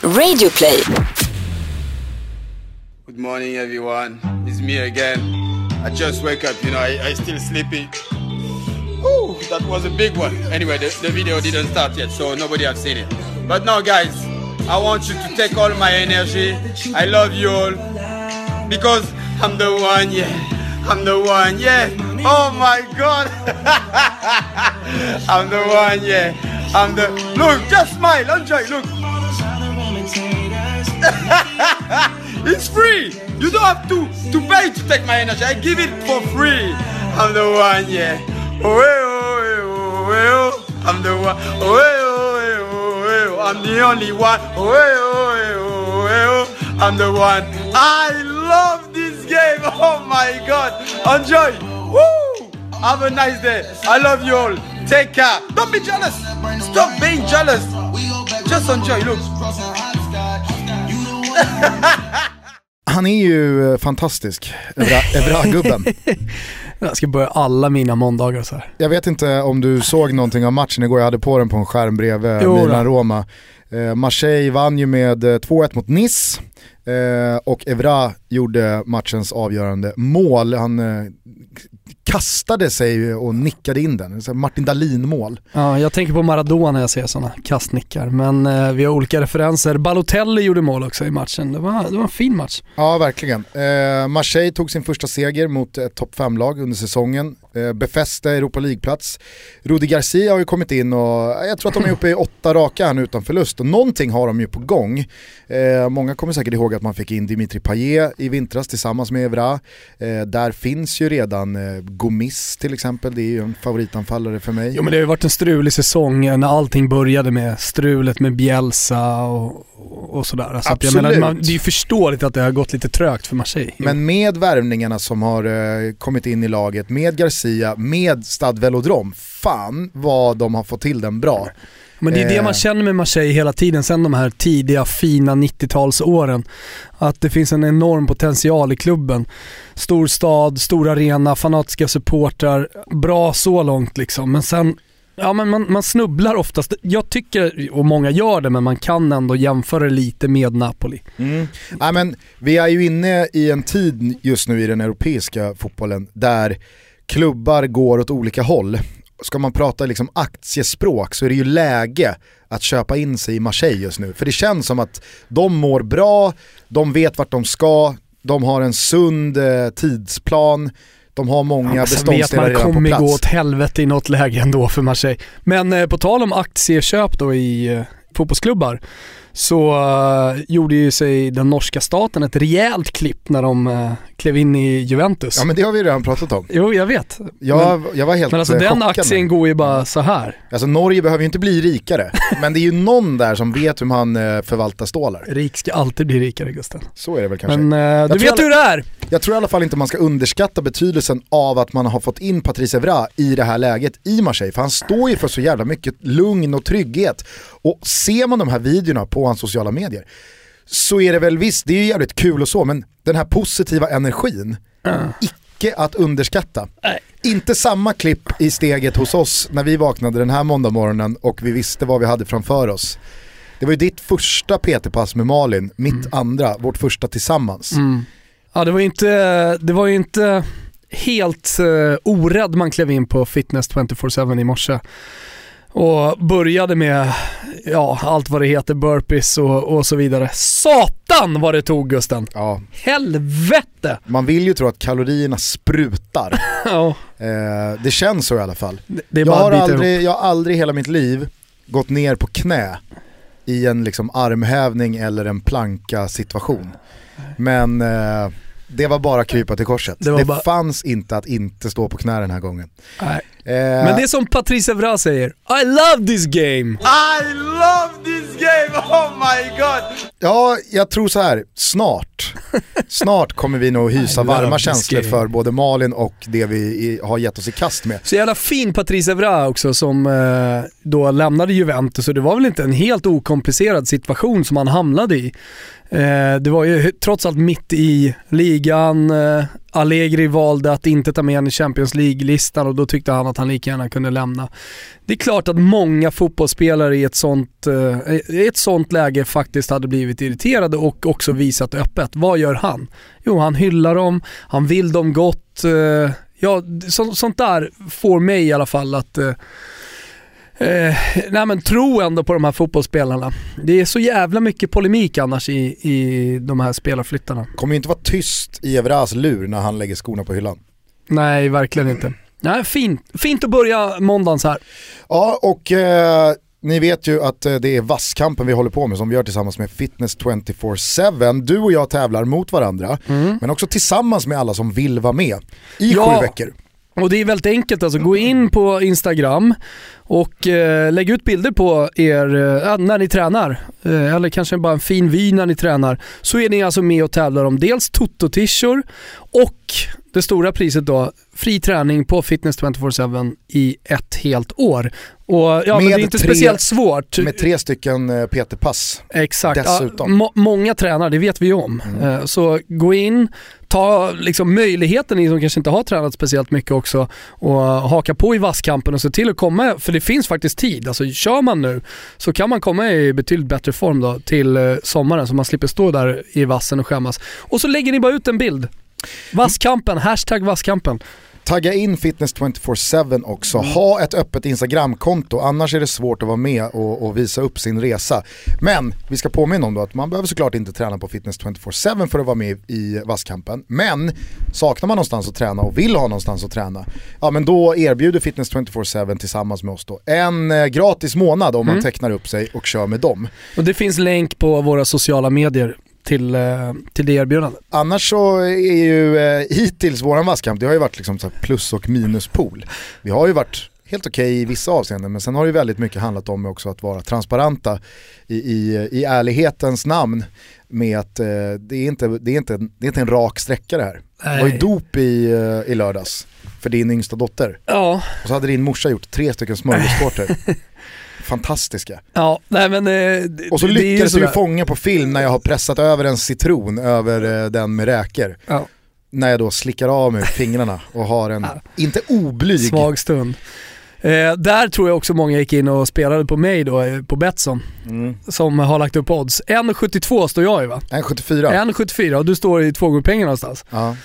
Radioplay. Good morning, everyone. It's me again. I just wake up, you know, I, I still sleepy. Ooh, that was a big one. Anyway, the, the video didn't start yet, so nobody have seen it. But now, guys, I want you to take all my energy. I love you all because I'm the one, yeah. I'm the one, yeah. Oh my God. I'm the one, yeah. I'm the. Look, just smile, enjoy. Look. it's free. You don't have to to pay to take my energy. I give it for free. I'm the one, yeah. Oh, eh, oh, eh, oh, eh, oh. I'm the one. Oh, oh, oh, eh, oh. I'm the only one. Oh, oh, oh, eh, oh. I'm the one. I love this game. Oh my God. Enjoy. Woo. Have a nice day. I love you all. Take care. Don't be jealous. Stop being jealous. Just enjoy. Look. Han är ju eh, fantastisk, Evra- Evra-gubben. Jag ska börja alla mina måndagar så här. Jag vet inte om du såg någonting av matchen igår, jag hade på den på en skärm bredvid. Milan-Roma. Eh, Marseille vann ju med eh, 2-1 mot Nice eh, och Evra gjorde matchens avgörande mål. Han eh, kastade sig och nickade in den, Martin Dahlin-mål. Ja, jag tänker på Maradona när jag ser sådana kastnickar, men eh, vi har olika referenser. Balotelli gjorde mål också i matchen. Det var, det var en fin match. Ja, verkligen. Eh, Marseille tog sin första seger mot ett topp 5-lag under säsongen. Eh, befäste Europa League-plats. Rudi Garcia har ju kommit in och jag tror att de är uppe i åtta raka här nu utan förlust. Och någonting har de ju på gång. Eh, många kommer säkert ihåg att man fick in Dimitri Payet i vintras tillsammans med Evra. Eh, där finns ju redan eh, Gomis till exempel, det är ju en favoritanfallare för mig. Jo men det har ju varit en strulig säsong när allting började med strulet med Bielsa och, och sådär. Så att jag Absolut. menar, man, det är ju förståeligt att det har gått lite trögt för Marseille. Men med värvningarna som har eh, kommit in i laget, med Garcia, med Stade Velodrom, fan vad de har fått till den bra. Men det är det Eh. man känner med Marseille hela tiden, sen de här tidiga fina 90-talsåren. Att det finns en enorm potential i klubben. Stor stad, stor arena, fanatiska supportrar. Bra så långt liksom. Men sen, ja men man, man snubblar oftast. Jag tycker, och många gör det, men man kan ändå jämföra det lite med Napoli. Ja, men vi är ju inne i en tid just nu i den europeiska fotbollen där klubbar går åt olika håll. Ska man prata liksom aktiespråk så är det ju läge att köpa in sig i Marseille just nu. För det känns som att de mår bra, de vet vart de ska, de har en sund eh, tidsplan, de har många Ja, beståndsdelar man redan på kommer gå plats. åt helvete i något läge ändå för Marseille. Men eh, på tal om aktieköp då i eh, fotbollsklubbar så eh, gjorde ju sig den norska staten ett rejält klipp när de eh, klev in i Juventus. Ja men det har vi redan pratat om. Jo, jag vet. Jag, men, jag var helt men alltså den aktien går ju bara så här. Alltså Norge behöver ju inte bli rikare, men det är ju någon där som vet hur man eh, förvaltar stålar. Rik ska alltid bli rikare Gusten. Så är det väl kanske. Men du vet alla- hur det är. Jag tror i alla fall inte man ska underskatta betydelsen av att man har fått in Patrice Evra i det här läget i Marseille. För han står ju för så jävla mycket lugn och trygghet. Och ser man de här videorna på hans sociala medier så är det väl visst, det är ju jävligt kul och så, men den här positiva energin, icke att underskatta. Nej. Inte samma klipp i steget hos oss när vi vaknade den här måndagmorgonen och vi visste vad vi hade framför oss. Det var ju ditt första PT-pass med Malin, mitt andra, vårt första tillsammans. Ja, det var ju inte, det var inte helt uh, orädd man klev in på Fitness 24-7 i morse. Och började med, ja, allt vad det heter, burpees och, och så vidare. Satan vad det tog Gusten! Ja, Helvete! man vill ju tro att kalorierna sprutar. Ja, Eh, det känns så i alla fall. det Jag har, aldrig, jag har aldrig hela mitt liv gått ner på knä i en liksom armhävning eller en planka situation. Men eh, det var bara krypa till korset. Det Det, bara- fanns inte att inte stå på knä den här gången. Nej. Eh, Men det är som Patrice Evra säger, I love this game! I love this game. Oh my God. Ja, jag tror så här. snart. Snart kommer vi nog hysa varma känslor game. för både Malin och det vi i, har gett oss i kast med. Så jävla fin Patrice Evra också som eh, då lämnade Juventus och det var väl inte en helt okomplicerad situation som han hamnade i. Eh, det var ju trots allt mitt i ligan, eh, Allegri valde att inte ta med honom i Champions League-listan och då tyckte han att han lika gärna kunde lämna. Det är klart att många fotbollsspelare i ett sånt, eh, i ett sånt läge faktiskt hade blivit irriterade och också visat öppet. Vad gör han? Jo, han hyllar dem, han vill dem gott. Eh, ja, så, sånt där får mig i alla fall att eh, eh, nej men tro ändå på de här fotbollsspelarna. Det är så jävla mycket polemik annars i, i de här spelarflyttarna. Kommer ju inte vara tyst i Evras lur när han lägger skorna på hyllan. Nej, verkligen inte. Nej, fint, fint att börja måndagen så här. Ja, och eh, ni vet ju att eh, det är vasskampen vi håller på med som vi gör tillsammans med Fitness 24-7. Du och jag tävlar mot varandra, Mm. men också tillsammans med alla som vill vara med i Ja. sju veckor. Och det är väldigt enkelt alltså, gå in på Instagram och eh, lägg ut bilder på er eh, när ni tränar. Eh, eller kanske bara en fin vy när ni tränar. Så är ni alltså med och tävlar om dels Toto-t-shirt och det stora priset då, fri träning på Fitness 24-7 i ett helt år. Och ja, men det är inte tre- speciellt svårt. Med tre stycken eh, PT-pass. Exakt. Dessutom. Ja, må- många tränar, det vet vi om. Eh, Så gå in, ta liksom möjligheten, ni som kanske inte har tränat speciellt mycket också, och haka på i vasskampen och se till att komma, för det finns faktiskt tid. Alltså kör man nu så kan man komma i betydligt bättre form då till eh, sommaren så man slipper stå där i vassen och skämmas. Och så lägger ni bara ut en bild. Vasskampen, hashtag vasskampen. Tagga in Fitness 24-7 också, Mm. ha ett öppet Instagramkonto, annars är det svårt att vara med och, och visa upp sin resa. Men vi ska påminna om då att man behöver såklart inte träna på Fitness 24-7 för att vara med i vasskampen. Men saknar man någonstans att träna och vill ha någonstans att träna, ja men då erbjuder Fitness 24-7 tillsammans med oss då en eh, gratis månad om man Mm. tecknar upp sig och kör med dem. Och det finns länk på våra sociala medier till, eh, till det erbjudandet. Annars så är ju eh, hittills våran vasskamp, det har ju varit liksom plus och minuspool. Vi har ju varit helt okej i vissa avseenden men sen har det ju väldigt mycket handlat om också att vara transparenta i, i, i ärlighetens namn med att eh, det, är inte, det, är inte, det är inte en rak sträcka det här. Det var ju Nej. dop i, eh, i lördags för din yngsta dotter. Ja, Och så hade din morsa gjort tre stycken smörgåstårtor. Fantastiska. ja, nej men... eh, Och så det lyckades sådär. fånga på film när jag har pressat över en citron över eh, den med räkor. Ja. när jag då slickar av mig fingrarna och har en, inte oblyg, Svag stund. Eh, där tror jag också många gick in och spelade på mig då, eh, på Betsson, mm. som har lagt upp odds. 1,72 står jag i va? en 74. 1,74 och du står i tvågrupppengar någonstans. Ja.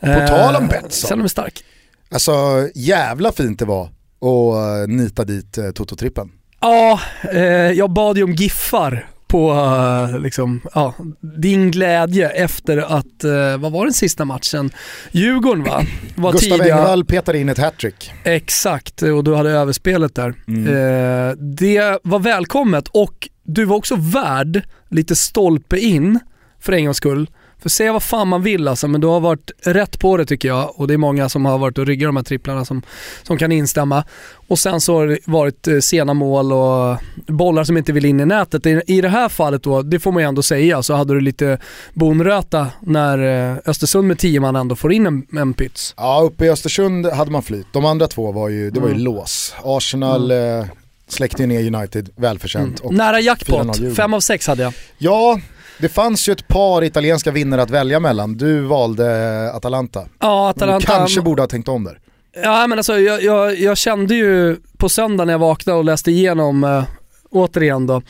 På tal om Betsson. Känner mig stark. Alltså jävla fint det var att uh, nita dit uh, Toto-trippen. Ja, eh, jag bad ju om giffar på eh, liksom, ja, din glädje efter att, eh, vad var den sista matchen? Djurgården va? Var Gustav tidiga- Engvall petade in ett hattrick. Exakt, och du hade överspelet där. Mm. Eh, det var välkommet och du var också värd lite stolpe in för en gångs skull. För säga vad fan man vill alltså, men du har varit rätt på det tycker jag och det är många som har varit och ryggat de här tripplarna som, som kan instämma. Och sen så har det varit eh, sena mål och bollar som inte vill in i nätet. I, I det här fallet då, det får man ju ändå säga, så hade du lite bonröta när eh, Östersund med 10 man ändå får in en, en pyts. Ja, uppe i Östersund hade man flyt. De andra två var ju, det var ju Mm. lås. Arsenal eh, släckte ju ner United, välförtjänt. Och, Nära 4-0 jackpot. 5 av 6 hade jag. ja, det fanns ju ett par italienska vinnare att välja mellan. Du valde eh, Atalanta. Ja, Du Atalanta. kanske borde ha tänkt om där. Ja men alltså jag, jag, jag kände ju på söndag när jag vaknade och läste igenom, äh, återigen då,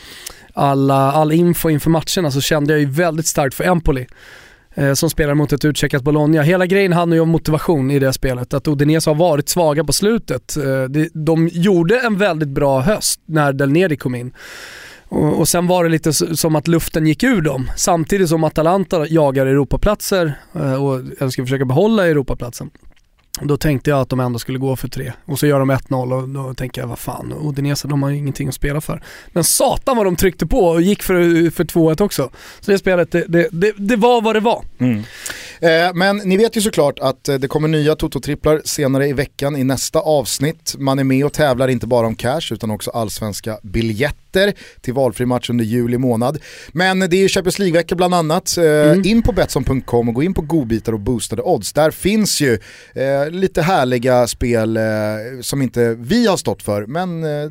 alla, all info inför matcherna så kände jag ju väldigt starkt för Empoli. eh, Som spelar mot ett utcheckat Bologna. Hela grejen handlar ju om motivation i det spelet. Att Udinese har varit svaga på slutet. Eh, De gjorde en väldigt bra höst när Del Neri kom in. Och, sen var det lite som att luften gick ur dem. Samtidigt som Atalanta jagar Europaplatser eh, och jag ska försöka behålla Europaplatsen. Då tänkte jag att de ändå skulle gå för tre. Och så gör de 1-0 och då tänker jag, vad fan, Odinese de har ju ingenting att spela för. Men satan vad de tryckte på och gick för, för 2-1 också. Så det spelet, det, det, det, det var vad det var. Mm men ni vet ju såklart att eh, det kommer nya Toto-tripplar senare i veckan i nästa avsnitt. Man är med och tävlar inte bara om cash utan också allsvenska biljetter till valfri match under juli månad. Men det är ju Champions League-vecka bland annat. Eh, In på Betsson.com och gå in på godbitar och boostade odds. Där finns ju eh, lite härliga spel eh, som inte vi har stått för men eh,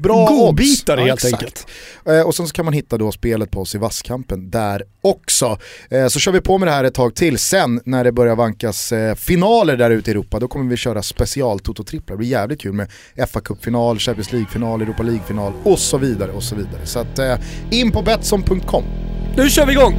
bra Godbitar odds. helt exakt. enkelt. Eh, och sen så kan man hitta då spelet på oss i vasskampen där också. Eh, så kör vi på med det här ett tag till till. Sen när det börjar vankas eh, finaler där ute i Europa, då kommer vi köra special Toto-tripplar. Det blir jävligt kul med fa Cup-final, Champions League-final, Europa League-final och så vidare och så vidare. Så att eh, in på Betsson.com. Nu kör vi igång!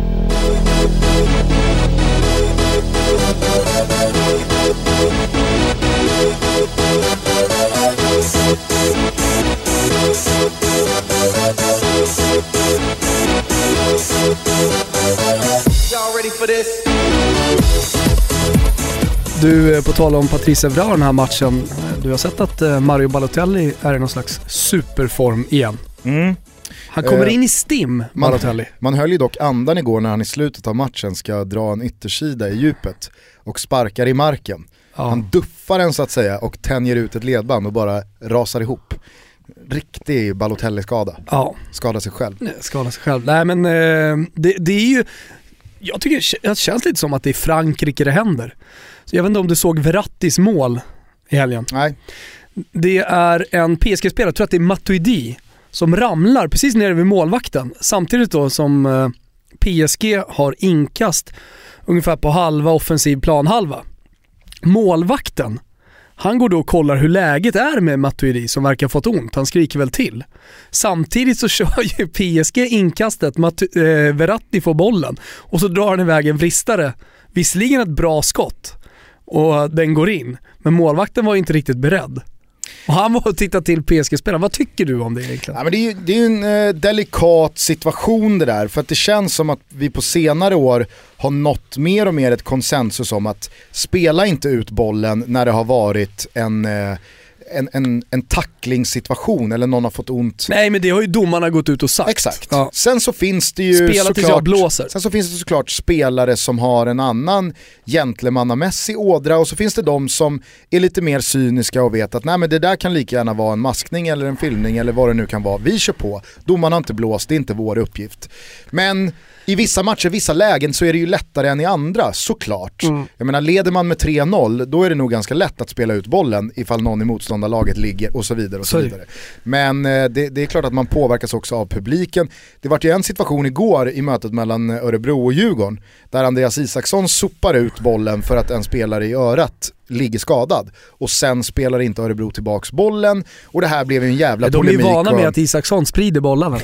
Ready for this? Du, eh, på tal om Patrice Evra den här matchen. eh, Du har sett att eh, Mario Balotelli är i någon slags superform igen. Han kommer Eh, in i stim, man- Balotelli. Man höll ju dock andan igår när han i slutet av matchen ska dra en yttersida i djupet och sparkar i marken. Ja. Han duffar den så att säga och tänjer ut ett ledband och bara rasar ihop. Riktig Balotelli-skada. ja. Skadar sig själv. Skada sig själv. Nej men eh, det, det är ju, jag tycker det kä- känns lite som att det är Frankrike det händer. Så jag vet inte om du såg Verrattis mål i helgen. Nej, Det är en PSG-spelare, jag tror att det är Matuidi, som ramlar precis nere vid målvakten. Samtidigt då som eh, PSG har inkast ungefär på halva offensiv planhalva. Målvakten, han går då och kollar hur läget är med Matuidi som verkar ha fått ont. Han skriker väl till. Samtidigt så kör ju PSG inkastet, Matu- eh, Verratti får bollen och så drar han iväg en vristare. Visserligen ett bra skott och den går in, men målvakten var ju inte riktigt beredd. Och han var och tittade till PSG-spelaren. Vad tycker du om det egentligen? Ja, men det är ju det är en eh, delikat situation det där, för att det känns som att vi på senare år har nått mer och mer ett konsensus om att spela inte ut bollen när det har varit en, eh, en, en, en tacklingssituation eller någon har fått ont. Nej men det har ju domarna gått ut och sagt. Exakt. Ja. Sen så finns det ju Spela tills jag såklart, blåser. sen så finns det såklart spelare som har en annan gentlemannamässig ådra och så finns det de som är lite mer cyniska och vet att nej men det där kan lika gärna vara en maskning eller en filmning eller vad det nu kan vara. Vi kör på, domarna har inte blåst, det är inte vår uppgift. Men i vissa matcher, vissa lägen så är det ju lättare än i andra, såklart. Mm. Jag menar, leder man med 3-0, då är det nog ganska lätt att spela ut bollen ifall någon i motståndarlaget ligger och så vidare. Och så vidare. Men eh, det, det är klart att man påverkas också av publiken. Det var ju en situation igår i mötet mellan Örebro och Djurgården, där Andreas Isaksson sopar ut bollen för att en spelare i örat ligger skadad. Och sen spelar inte Örebro tillbaks bollen och det här blev ju en jävla De är ju polemik. vana och- med att Isaksson sprider bollarna.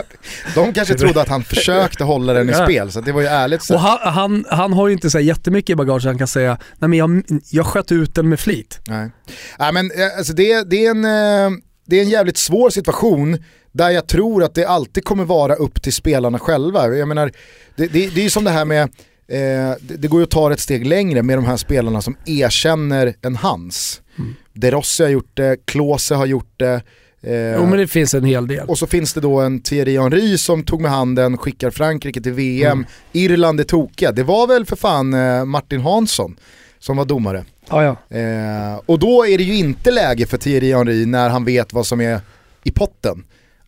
De kanske trodde att han försökte hålla den i spel, så det var ju ärligt Och sagt. han, han, han har ju inte så jättemycket i bagage han kan säga, nej men jag, jag sköt ut den med flit. Nej. Nej, men, eh, alltså det, det, är en, eh, det är en jävligt svår situation där jag tror att det alltid kommer vara upp till spelarna själva. Jag menar, det, det, det är ju som det här med, eh, det, det går ju att ta ett steg längre med de här spelarna som erkänner en hans. Mm. De Rossi har gjort det, Klose har gjort det. Eh, Jo men det finns en hel del. och så finns det då en Thierry Henry som tog med handen, skickar Frankrike till VM. Mm. Irland är tokiga. Det var väl för fan eh, Martin Hansson som var domare. Ja, ja. Eh, och då är det ju inte läge för Thierry Henry när han vet vad som är i potten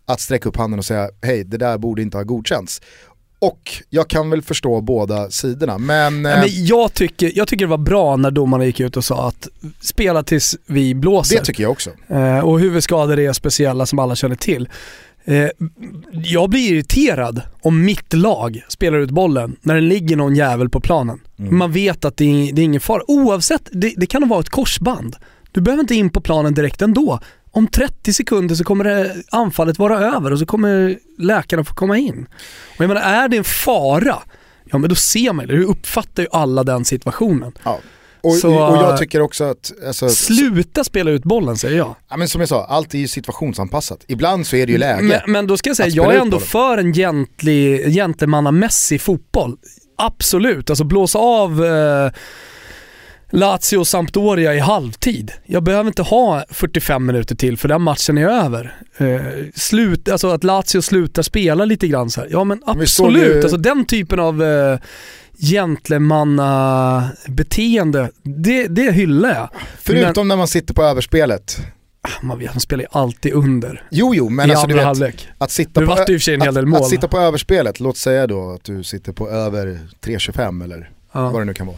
att sträcka upp handen och säga hej det där borde inte ha godkänts. Och jag kan väl förstå båda sidorna men, eh, men jag, tycker, jag tycker det var bra när domarna gick ut och sa att spela tills vi blåser. det tycker jag också. Eh, och huvudskador är speciella som alla känner till. Eh, jag blir irriterad om mitt lag spelar ut bollen när det ligger någon jävel på planen. Mm. Man vet att det är, det är ingen fara. Oavsett, det, det kan vara ett korsband. Du behöver inte in på planen direkt ändå. Om 30 sekunder så kommer anfallet vara över och så kommer läkarna få komma in. Och jag menar, är det en fara, ja men då ser man det. Du uppfattar ju alla den situationen. Ja. Och, Så, och jag tycker också att, alltså, Sluta spela ut bollen säger jag. ja, men som jag sa, allt är ju situationsanpassat. Ibland så är det ju läge. Men, men då ska jag säga, jag är ändå för en gentlemannamässig fotboll. Absolut, alltså blåsa av eh, Lazio och Sampdoria i halvtid. Jag behöver inte ha 45 minuter till för den matchen är över. Eh, slut, alltså att Lazio slutar spela lite grann så här. Ja men absolut, ju- alltså den typen av eh, gentlemannabeteende, det, det hyllar jag. Förutom när man sitter på överspelet. Man vet, man spelar ju alltid under Jo jo, men i alltså du vet, halvlek. att sitta, på, att, mål. att sitta på överspelet, låt säga då att du sitter på över 3.25 eller Ja. vad det nu kan vara.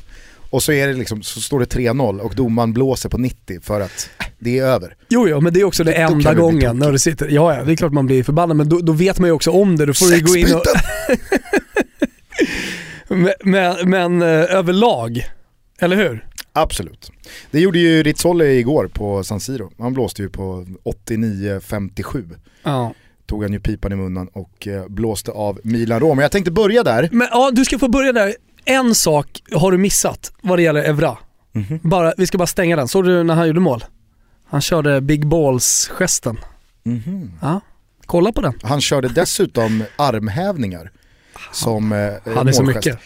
Och så, är det liksom, så står det 3-0 och domaren blåser på 90 för att det är över. Jo, jo, men det är också det Då- enda du gången när du sitter. Ja, ja, det är klart man blir förbannad, men då, då vet man ju också om det. Då får du Sex gå in och... Men, men, men eh, överlag, eller hur? Absolut. Det gjorde ju Rizzoli igår på San Siro. Han blåste ju på 89-57. Ja. Tog han ju pipan i munnen och eh, blåste av Milan Roma. Jag tänkte börja där. Men ja, du ska få börja där. En sak har du missat vad det gäller Evra. Mhm. Bara, vi ska bara stänga den. Såg du när han gjorde mål? Han körde big balls-gesten. Mhm. Ja, kolla på den. Han körde dessutom armhävningar som eh, Han är så mycket.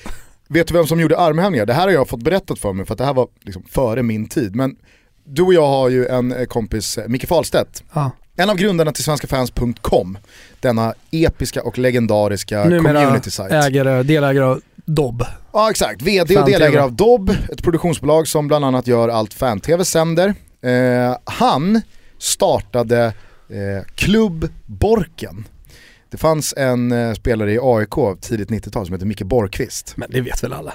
Vet du vem som gjorde armhävningar? Det här har jag fått berättat för mig för att det här var liksom före min tid. Men du och jag har ju en eh, kompis, eh, Micke Fahlstedt. Ja. En av grundarna till svenskafans.com. Denna episka och legendariska Numera community-sajt. ägare, delägare av Dobb. Ja exakt, VD och delägare av Dobb, ett produktionsbolag som bland annat gör allt fan-tv sänder. Eh, han startade eh, Klubb Borken. Det fanns en eh, spelare i AIK tidigt 90-tal som heter Micke Borgqvist. Men det vet väl alla.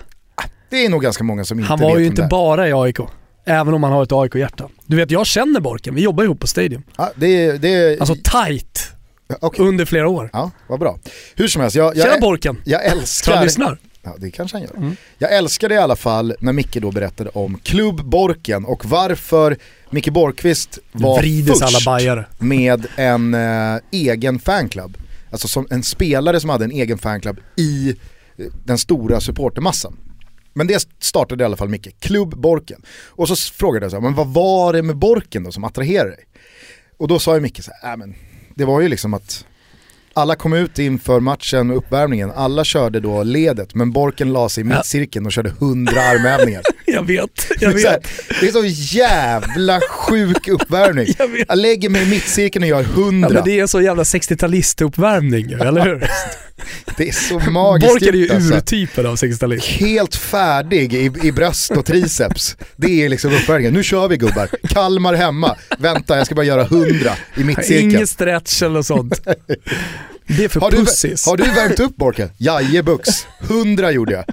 Det är nog ganska många som inte Han vet var ju vem inte bara i AIK. Även om han har ett AIK-hjärta. Du vet, jag känner Borken. Vi jobbar ihop på Stadium. Ja, det, är- det, Alltså tight okej. under flera år. Ja, vad bra. Hur som helst, jag, Tjena jag, Borken! jag Tror han älskar... lyssnar? Ja, det kanske han gör. Mm. Jag älskade i alla fall när Micke då berättade om Klubb Borken och varför Micke Borgqvist var Vrides först med en eh, egen fanclub. Alltså som en spelare som hade en egen fanclub i eh, den stora supportermassan. Men det startade i alla fall Micke, Klubb Borken. Och så frågade jag så här, men vad var det med Borken då som attraherade dig? Och då sa ju Micke så här, äh, men det var ju liksom att alla kom ut inför matchen och uppvärmningen, alla körde då ledet men Borken la sig i Ja. mittcirkeln och körde 100 armhävningar. Jag vet, jag så här, vet. det är så jävla sjuk uppvärmning. Jag vet. Jag lägger mig i mittcirkeln och gör Ja, 100. men det är så jävla 60-talistuppvärmning eller hur? Det är så magiskt Borken är ju alltså. urtypen av 60-talist. Helt färdig i, i bröst och triceps. Det är liksom uppvärmningen. Nu kör vi gubbar. Kalmar hemma. Vänta, jag ska bara göra 100 i mittcirkeln. Ingen stretch eller sånt. Det är för Har du, pussis. har du värmt upp Borken? Jajebux. 100 gjorde jag.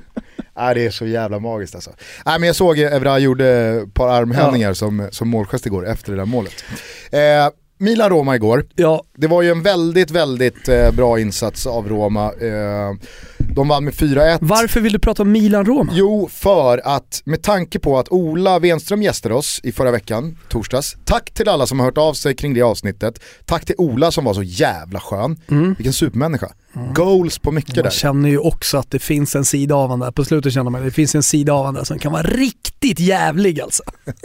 Nej, det är så jävla magiskt alltså. Nej, men jag såg Evra gjorde ett par armhävningar som, som målgest igår efter det där målet. Eh, Milan-Roma igår. Ja, Det var ju en väldigt, väldigt eh, bra insats av Roma. Eh, de vann med 4-1. varför vill du prata om Milan-Roma? Jo, för att med tanke på att Ola Wenström gästade oss i förra veckan, torsdags. Tack till alla som har hört av sig kring det avsnittet. Tack till Ola som var så jävla skön. Vilken supermänniska. Goals på mycket Man där. känner ju också att det finns en sida av han där, på slutet känner man det finns en sida av han där som kan vara riktigt jävlig alltså.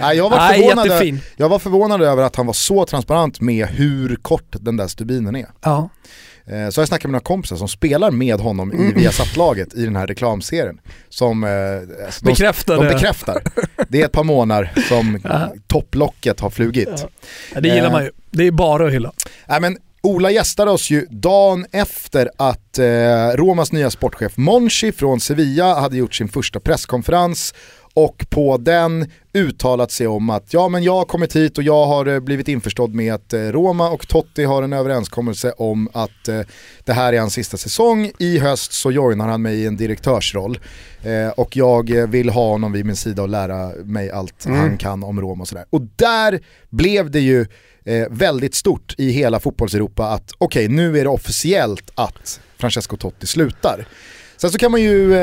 Ja. Jag, var Nej, förvånad, jättefin. jag var förvånad över att han var så transparent med hur kort den där stubinen är. Ja. Eh, Så jag snackade med några kompisar som spelar med honom Mm. i Viasat-laget i den här reklamserien. Som eh, alltså, de, de bekräftar. Det är ett par månader som topplocket har flugit. Ja. Det gillar Eh. man ju. Det är bara att hylla. Nej, men Ola gästade oss ju dagen efter att eh, Romas nya sportchef Monchi från Sevilla hade gjort sin första presskonferens och på den uttalat sig om att ja men jag har kommit hit och jag har eh, blivit införstådd med att eh, Roma och Totti har en överenskommelse om att eh, det här är hans sista säsong. I höst så joinar han mig i en direktörsroll och jag vill ha honom vid min sida och lära mig allt han kan om Roma och sådär. Och där blev det ju väldigt stort i hela fotbollseuropa att okej nu är det officiellt att Francesco Totti slutar. Sen så kan man ju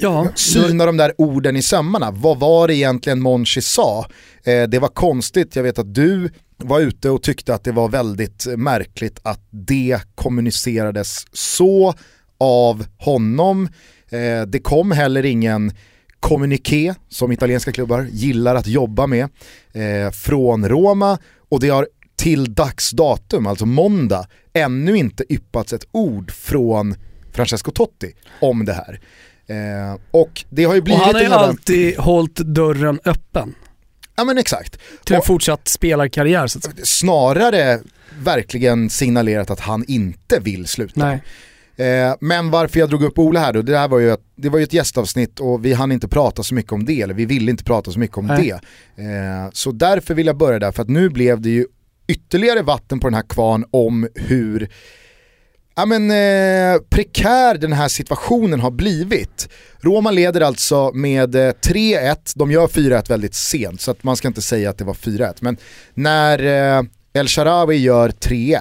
Ja, syna de där orden i sömmarna. Vad var det egentligen Monchi sa? Eh, det var konstigt, jag vet att du var ute och tyckte att det var väldigt märkligt att det kommunicerades så av honom. Eh, det kom heller ingen kommuniké som italienska klubbar gillar att jobba med eh, från Roma och det har till dags datum, alltså måndag, ännu inte yppats ett ord från Francesco Totti om det här. Eh, och det har ju och blivit han har ju alltid hållit dörren öppen Ja men exakt. till en Och- fortsatt spelarkarriär så att säga. Snarare verkligen signalerat att han inte vill sluta. Nej. Eh, men varför jag drog upp Ola här då, det, här var ju ett, det var ju ett gästavsnitt och vi hann inte prata så mycket om det, eller vi ville inte prata så mycket om Nej. det. Eh, så därför vill jag börja där, för att nu blev det ju ytterligare vatten på den här kvarn om hur ja, men, eh, prekär den här situationen har blivit. Roma leder alltså med eh, 3-1, de gör 4-1 väldigt sent så att man ska inte säga att det var 4-1. Men när eh, El Sharawi gör 3-1.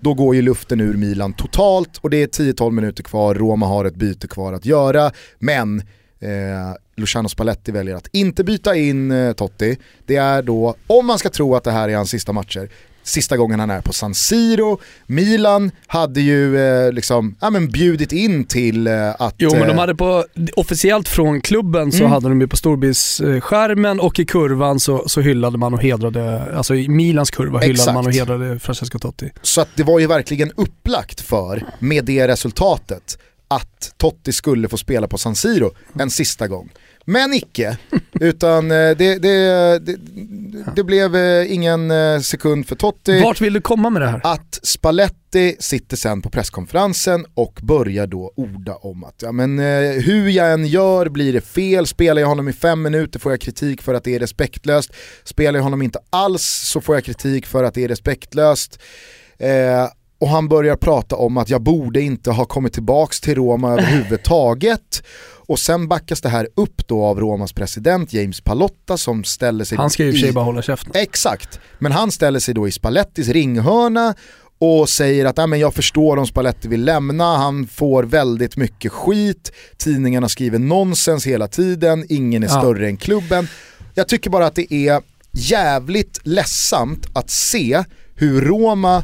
Då går ju luften ur Milan totalt och det är 10-12 minuter kvar, Roma har ett byte kvar att göra. Men eh, Luciano Spalletti väljer att inte byta in eh, Totti. Det är då, om man ska tro att det här är hans sista matcher, sista gången han är på San Siro. Milan hade ju eh, liksom, ja, men bjudit in till eh, att... Jo men de eh, hade på, officiellt från klubben så Mm. hade de ju på storbildsskärmen och i kurvan så, så hyllade man och hedrade, alltså i Milans kurva hyllade Exakt. man och hedrade Francesco Totti. Så att det var ju verkligen upplagt för, med det resultatet, att Totti skulle få spela på San Siro en sista gång. Men icke, utan eh, det, det, det, det blev eh, ingen eh, sekund för Totti. Vart vill du komma med det här? Att Spalletti sitter sen på presskonferensen och börjar då orda om att ja, men, hur jag än gör blir det fel, spelar jag honom i fem minuter får jag kritik för att det är respektlöst, spelar jag honom inte alls så får jag kritik för att det är respektlöst. Eh, och han börjar prata om att jag borde inte ha kommit tillbaks till Roma överhuvudtaget. Och sen backas det här upp då av Romas president James Palotta som ställer sig Han ska ju i och för sig bara hålla käften. Exakt, men han ställer sig då i Spallettis ringhörna och säger att "Nej, men jag förstår om Spalletti vill lämna, han får väldigt mycket skit, tidningarna skriver nonsens hela tiden, ingen är Ja. större än klubben. Jag tycker bara att det är jävligt ledsamt att se hur Roma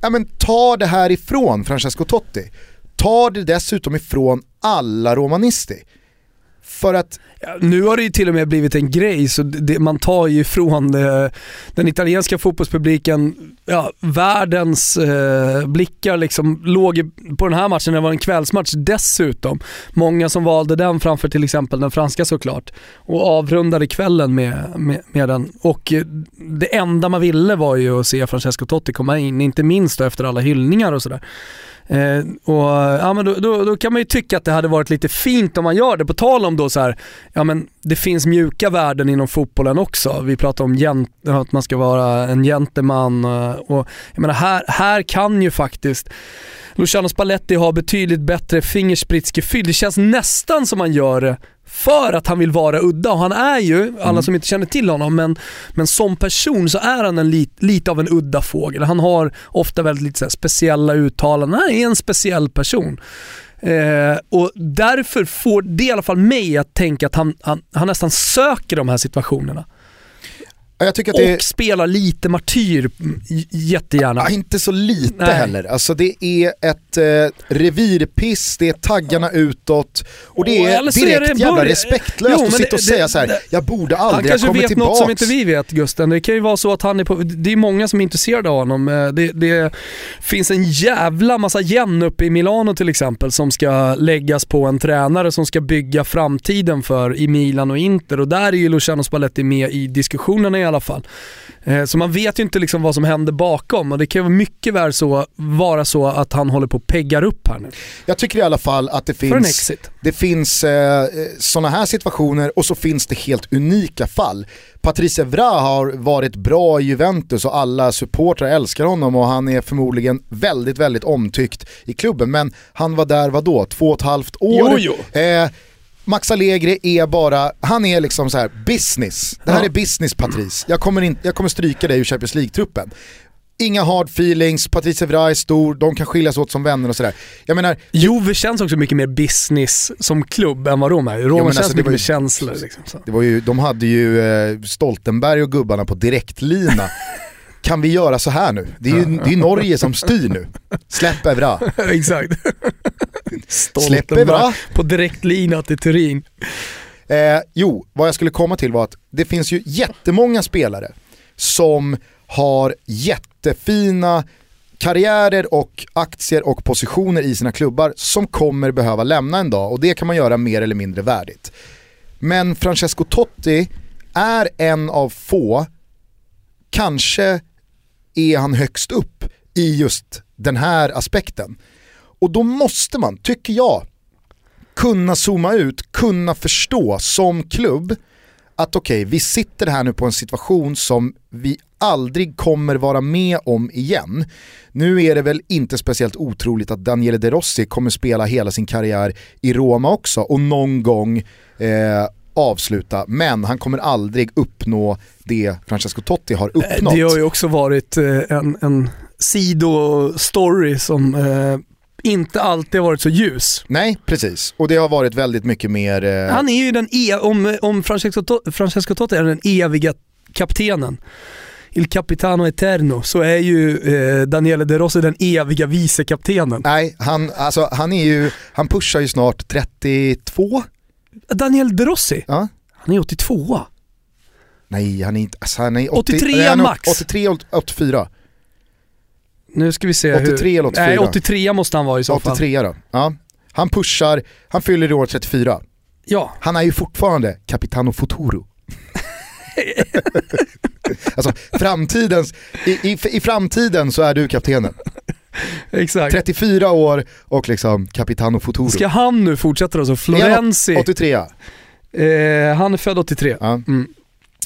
ja, men tar det här ifrån Francesco Totti. Tar det dessutom ifrån alla romanisti. För att Ja, nu har det ju till och med blivit en grej, så det, man tar ju ifrån det, den italienska fotbollspubliken, ja, världens eh, blickar liksom låg på den här matchen, det var en kvällsmatch dessutom. Många som valde den framför till exempel den franska såklart. Och avrundade kvällen med, med, med den. Och eh, det enda man ville var ju att se Francesco Totti komma in, inte minst efter alla hyllningar och sådär. Eh, och, ja, men då, då, då kan man ju tycka att det hade varit lite fint om man gör det. På tal om då så här, ja men det finns mjuka värden inom fotbollen också. Vi pratar om gent, att man ska vara en gentleman eh, och jag menar här, här kan ju faktiskt Luciano Spalletti ha betydligt bättre fingerspritsgefühl. Det känns nästan som han gör det för att han vill vara udda och han är ju, alla som inte känner till honom, men, men som person så är han en lit, lite av en udda fågel. Han har ofta väldigt lite speciella uttalanden, han är en speciell person. Eh, och därför får det i alla fall mig att tänka att han, han, han nästan söker de här situationerna. Jag tycker att det Och spelar lite martyr jättegärna. Ja, inte så lite Nej. heller. Alltså det är ett eh, revirpiss, det är taggarna utåt och det är så är direkt det jävla börj- respektlöst Jo, att sitta och det- säga så här: det- jag borde Han aldrig ha kanske kommit vet tillbaks. något som inte vi vet Gusten. Det kan ju vara så att han är på, det är många som är intresserade av honom. Eh, Det, det finns en jävla massa yen uppe i Milano till exempel som ska läggas på en tränare som ska bygga framtiden för i Milan och Inter och där är ju Luciano Spalletti med i diskussionerna i alla fall. Eh, Så man vet ju inte liksom vad som händer bakom och det kan ju mycket väl så, vara så att han håller på och peggar upp här nu. Jag tycker i alla fall att det finns, exit. det finns eh, sådana här situationer och så finns det helt unika fall. Patrice Evra har varit bra i Juventus och alla supportrar älskar honom och han är förmodligen väldigt, väldigt omtyckt i klubben. Men han var där, vadå, två och ett halvt år? Jo, jo. Eh, Max Allegri är bara, han är liksom så här business. Det här Ja. är business Patrice. Jag kommer, in, jag kommer stryka dig ur Champions League-truppen. Inga hard feelings, Patrice Evra är stor, de kan skiljas åt som vänner och sådär. Jag menar, Juve känns också mycket mer business som klubb än vad Roma är. Men känns alltså, mycket mer känslor. Liksom, så. Det var ju, de hade ju eh, Stoltenberg och gubbarna på direktlina. kan vi göra så här nu? Det är ju det är Norge som styr nu. Släpp Evra. Exakt. Släpp Stoltenberg Evra. på direktlina till Turin. Eh, jo, vad jag skulle komma till var att det finns ju jättemånga spelare som har jättefina karriärer och aktier och positioner i sina klubbar som kommer behöva lämna en dag och det kan man göra mer eller mindre värdigt. Men Francesco Totti är en av få, kanske är han högst upp i just den här aspekten. Och då måste man, tycker jag, kunna zooma ut, kunna förstå som klubb att okej, vi sitter här nu på en situation som vi aldrig kommer vara med om igen. Nu är det väl inte speciellt otroligt att Daniele De Rossi kommer spela hela sin karriär i Roma också och någon gång eh, avsluta, men han kommer aldrig uppnå det Francesco Totti har uppnått. Det har ju också varit eh, en, en sidostory som eh, inte alltid varit så ljus. Nej, precis. Och det har varit väldigt mycket mer... Eh... Han är ju den, e om, om Francesco, Totti, Francesco Totti är den eviga kaptenen, Il Capitano Eterno, så är ju eh, Daniele De Rossi den eviga vicekaptenen. Nej, han, alltså, han, är ju, han pushar ju snart 32. Daniel De Rossi? Ja. Han är 82 Nej, han är inte... Alltså, han är 80, 83 han är max. 83, 84. Nu ska vi se 83 hur... eller 84? Nej, 83 måste han vara i så 83 fall. 83 då. Ja. Han pushar, han fyller i år 34. Ja. Han är ju fortfarande Capitano Futuro. alltså framtidens, i, i, i framtiden så är du kaptenen. Exakt. 34 år och liksom Capitano Futuro. Ska han nu fortsätta då? Så Florenzi, 83 eh, han är född 83. Ja. Mm.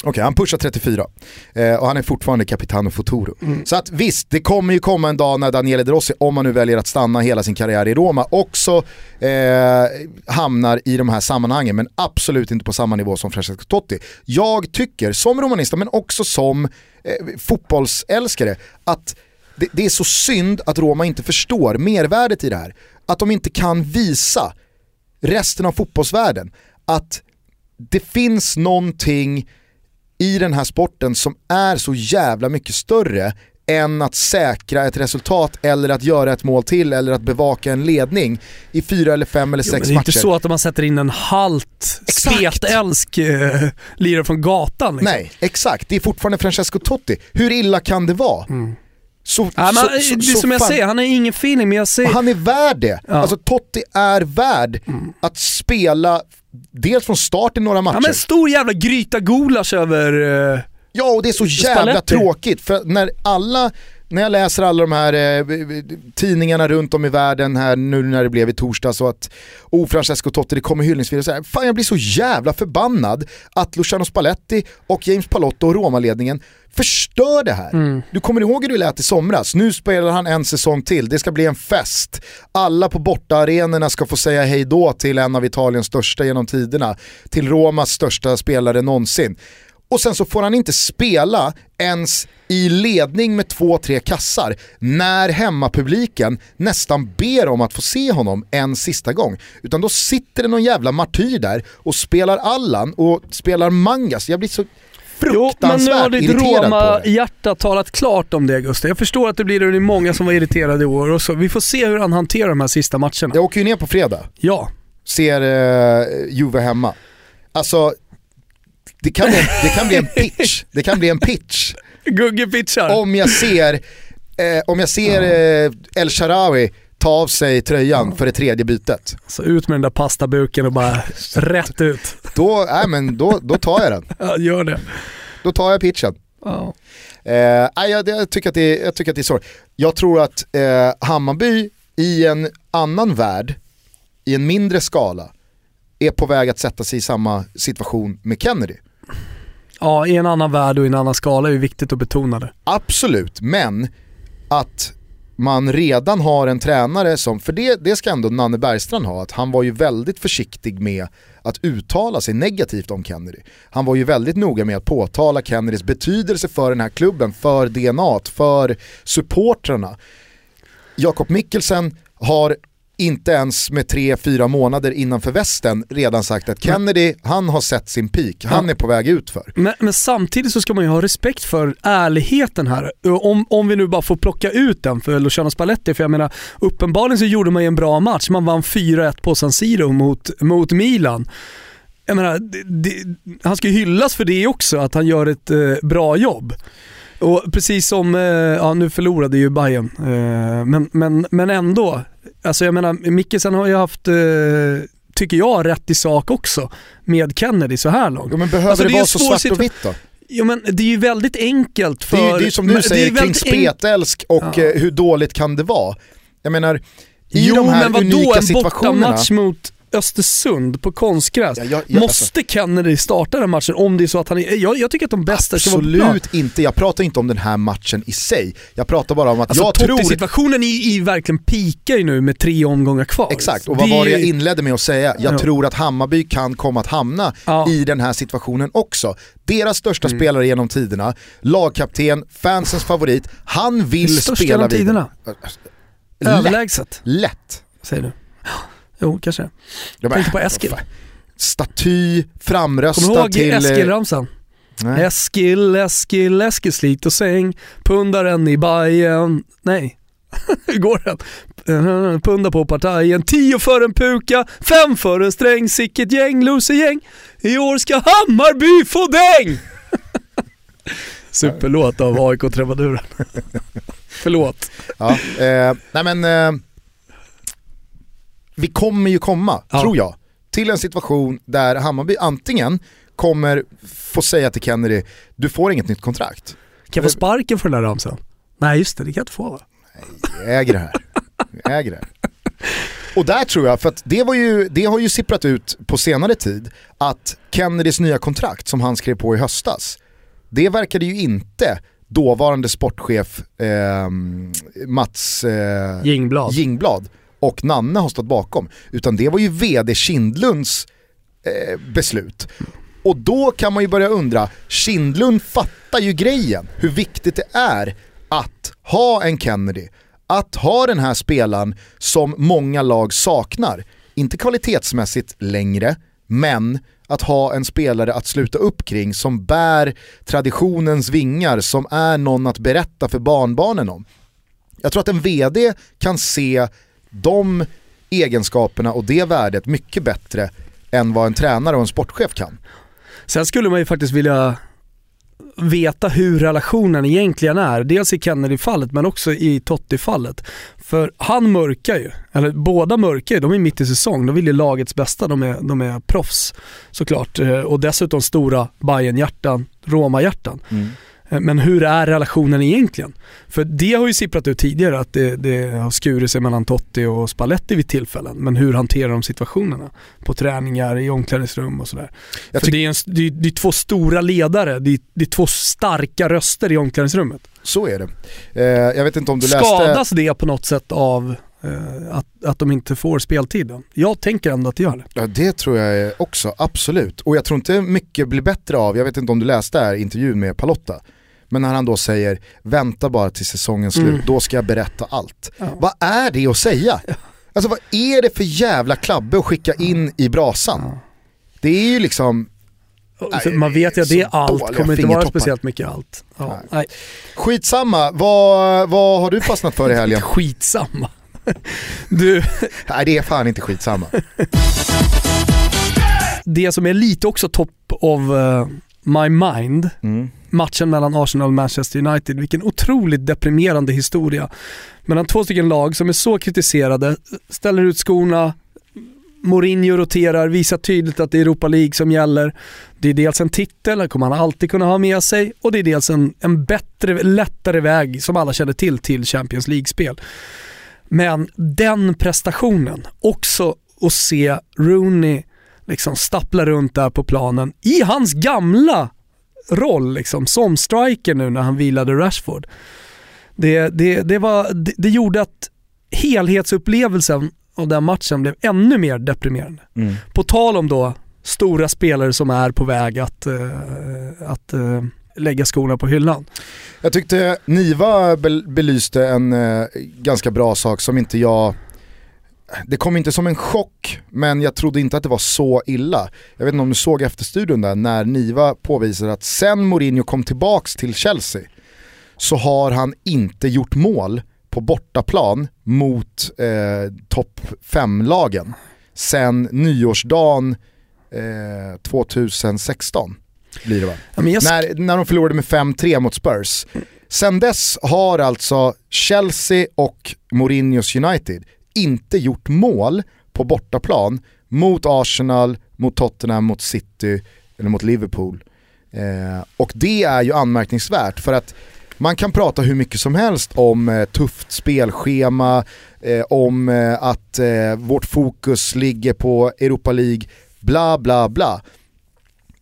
Okej, okay, han pushar 34 eh, och han är fortfarande Capitano Futuro. Mm. Så att visst, det kommer ju komma en dag när Daniele De Rossi, om han nu väljer att stanna hela sin karriär i Roma, också eh, hamnar i de här sammanhangen, men absolut inte på samma nivå som Francesco Totti. Jag tycker, som romanista men också som eh, fotbollsälskare, att det, det är så synd att Roma inte förstår mervärdet i det här. Att de inte kan visa resten av fotbollsvärlden att det finns någonting i den här sporten som är så jävla mycket större än att säkra ett resultat eller att göra ett mål till eller att bevaka en ledning i fyra eller fem eller Jo, sex men det är matcher. inte så att man sätter in en halt spetälsk eh, lirare från gatan. Liksom. Nej, exakt. Det är fortfarande Francesco Totti. Hur illa kan det vara? Så, Ja, men, så, det är så som jag fan- säger, han har ingen feeling men jag säger... Och han är värd det. Ja. Alltså Totti är värd att spela dels från start i några matcher. Ja men stor jävla gryta gulasch över... Eh, Ja och det är så jävla Spalletti. tråkigt för när alla, när jag läser alla de här eh, tidningarna runt om i världen här nu när det blev i torsdags och att oh Francesco Totti det kommer hyllningsvideo så här, fan jag blir så jävla förbannad att Luciano Spalletti och James Palotto och Roma-ledningen förstör det här. Du kommer ihåg hur det lät i somras, nu spelar han en säsong till, det ska bli en fest. Alla på bortaarenorna ska få säga hej då till en av Italiens största genom tiderna, till Romas största spelare någonsin. Och sen så får han inte spela ens i ledning med två, tre kassar när hemmapubliken nästan ber om att få se honom en sista gång. Utan då sitter det någon jävla martyr där och spelar Allan och spelar Mangas. Jag blir så Jo, men nu har fruktansvärt ditt irriterad på det. Roma-hjärta talat klart om det Gustav. Jag förstår att det blir det är många som var irriterade i år och så. Vi får se hur han hanterar de här sista matcherna. Jag åker ju ner på fredag, Ja. ser eh, Juve hemma. Alltså, det kan, bli, det kan bli en pitch. Det kan bli en pitch. Gugge pitchar. om jag ser, eh, om jag ser eh, El Sharawi ta av sig tröjan för det tredje bytet, Så ut med den där pastabuken och bara rätt ut. då, äh, men då, då tar jag den. Ja, gör det. Då tar jag pitchen. Ja. Eh, jag, jag, tycker att det, jag tycker att det är så. Jag tror att eh, Hammarby i en annan värld, i en mindre skala, är på väg att sätta sig i samma situation med Kennedy ja, i en annan värld och i en annan skala är det viktigt att betona det. Absolut, men att man redan har en tränare som, för det, det ska ändå Nanne Bergstrand ha, att han var ju väldigt försiktig med att uttala sig negativt om Kennedy. Han var ju väldigt noga med att påtala Kennedys betydelse för den här klubben, för DNA, för supportrarna. Jakob Mikkelsen har inte ens med tre, fyra månader innanför västen redan sagt att Kennedy, han har sett sin peak, han är på väg ut för. Men, men samtidigt så ska man ju ha respekt för ärligheten här. Om, om vi nu bara får plocka ut den för Luciano Spalletti, för jag menar uppenbarligen så gjorde man ju en bra match. Man vann 4-1 på San Siro mot, mot Milan. Jag menar, det, det, han ska ju hyllas för det också, att han gör ett eh, bra jobb. Och precis som, eh, ja nu förlorade ju Bayern eh, men, men, men ändå. Alltså jag menar, Mikkelsen har ju haft, eh, tycker jag, rätt i sak också med Kennedy så här långt. Ja, men behöver Alltså, det det vara en så svart och vitt då? Jo men det är ju väldigt enkelt för... Det är ju det är som men du säger kring spetälsk och Ja. hur dåligt kan det vara? Jag menar, i jo de här men vadå, unika en situationerna, bortamatch mot Östersund på konstgräs. Ja, jag- jag- Måste Kennedy starta den matchen om det är så att han är... Jag, jag tycker att de bästa ska vara. Absolut inte, jag pratar inte om den här matchen i sig. Jag pratar bara om att Alltså jag tror... situationen i, i verkligen pikar ju nu med tre omgångar kvar. Exakt, och vad var det jag inledde med att säga? Jag Ja. tror att Hammarby kan komma att hamna Ja. Mm. i den här situationen också. Deras största spelare genom tiderna, lagkapten, fansens favorit, han vill Största spela genom vidare. tiderna. Lätt. Överlägset, Lätt. säger du. Jo, kanske. Ja, men- Tänkte på Eskil. Staty, Kommer du framröstad ihåg till... Eskil-ramsan? Nej. Eskil, Eskil, Eskil slit och säng, pundaren i Bajen. Nej, hur går den? Punda på partajen, tio för en puka, fem för en sträng, sicket gäng, losergäng. I år ska Hammarby få däng! Superlåt av AIK-trubaduren. Förlåt. Ja, eh, nej men, eh, vi kommer ju komma, Ja. tror jag, till en situation där Hammarby antingen kommer få säga till Kennedy, du får inget nytt kontrakt. Kan jag få sparken för den där ramsan? Nej just det, det kan jag inte få va? Vi äger det här. Vi äger det här. Och där tror jag, för att det, var ju, det har ju sipprat ut på senare tid, att Kennedys nya kontrakt som han skrev på i höstas, det verkade ju inte dåvarande sportchef eh, Mats eh, Jingblad. Jingblad och Nanne har stått bakom. Utan det var ju vd Kindlunds eh, beslut. Och då kan man ju börja undra, Kindlund fattar ju grejen, hur viktigt det är att ha en Kennedy, att ha den här spelaren som många lag saknar. Inte kvalitetsmässigt längre, men att ha en spelare att sluta upp kring som bär traditionens vingar, som är någon att berätta för barnbarnen om. Jag tror att en VD kan se de egenskaperna och det värdet mycket bättre än vad en tränare och en sportchef kan. Sen skulle man ju faktiskt vilja veta hur relationen egentligen är. Dels i Kennedy-fallet men också i Totti-fallet. För han mörkar ju, eller båda mörkar ju, de är mitt i säsong, de vill ju lagets bästa, de är, de är proffs såklart. Eh, Och dessutom stora Bayern-hjärtan, Roma-hjärtan. Eh, Men hur är relationen egentligen? För det har ju sipprat ut tidigare att det, det har skurit sig mellan Totti och Spalletti vid tillfällen. Men hur hanterar de situationerna? På träningar, i omklädningsrum och sådär. Jag För det är, en, det, är, det är två stora ledare, det är, det är två starka röster i omklädningsrummet. Så är det. Eh, jag vet inte om du läste... Skadas det på något sätt av eh, att, att de inte får speltid? Då? Jag tänker ändå att det gör det. Ja det tror jag också, absolut. Och jag tror inte mycket blir bättre av, jag vet inte om du läste här intervjun med Palotta, men när han då säger vänta bara till säsongens slut, Mm. då ska jag berätta allt. Ja. Vad är det att säga? Alltså vad är det för jävla klabbe att skicka in i brasan? Det är ju liksom, För man vet ju att det är allt, kommer inte vara speciellt mycket allt. Ja, Nej. nej. skitsamma, vad, vad har du fastnat för i helgen? Skitsamma. Du, Nej det är fan inte skitsamma. det som är lite också top of eh, my mind, Mm. matchen mellan Arsenal och Manchester United. Vilken otroligt deprimerande historia. Mellan två stycken lag som är så kritiserade, ställer ut skorna, Mourinho roterar, visar tydligt att det är Europa League som gäller. Det är dels en titel, det kommer han alltid kunna ha med sig och det är dels en, en bättre, lättare väg som alla känner till till Champions League-spel. Men den prestationen, också att se Rooney liksom stappla runt där på planen i hans gamla roll liksom, som striker nu när han vilade Rashford. Det, det, det, var, det, det gjorde att helhetsupplevelsen av den matchen blev ännu mer deprimerande. Mm. På tal om då stora spelare som är på väg att, eh, att eh, lägga skorna på hyllan. Jag tyckte Niva bel- belyste en eh, ganska bra sak som inte jag det kom inte som en chock, men jag trodde inte att det var så illa. Jag vet inte om du såg efterstudion där, när Niva påvisar att sen Mourinho kom tillbaks till Chelsea så har han inte gjort mål på bortaplan mot eh, topp 5-lagen sen nyårsdagen eh, 2016 blir det va? Jag när, när de förlorade med 5-3 mot Spurs. Sen dess har alltså Chelsea och Mourinhos United inte gjort mål på bortaplan mot Arsenal, mot Tottenham, mot City eller mot Liverpool. Eh, och det är ju anmärkningsvärt för att Man kan prata hur mycket som helst om eh, tufft spelschema, eh, om eh, att eh, vårt fokus ligger på Europa League, bla bla bla.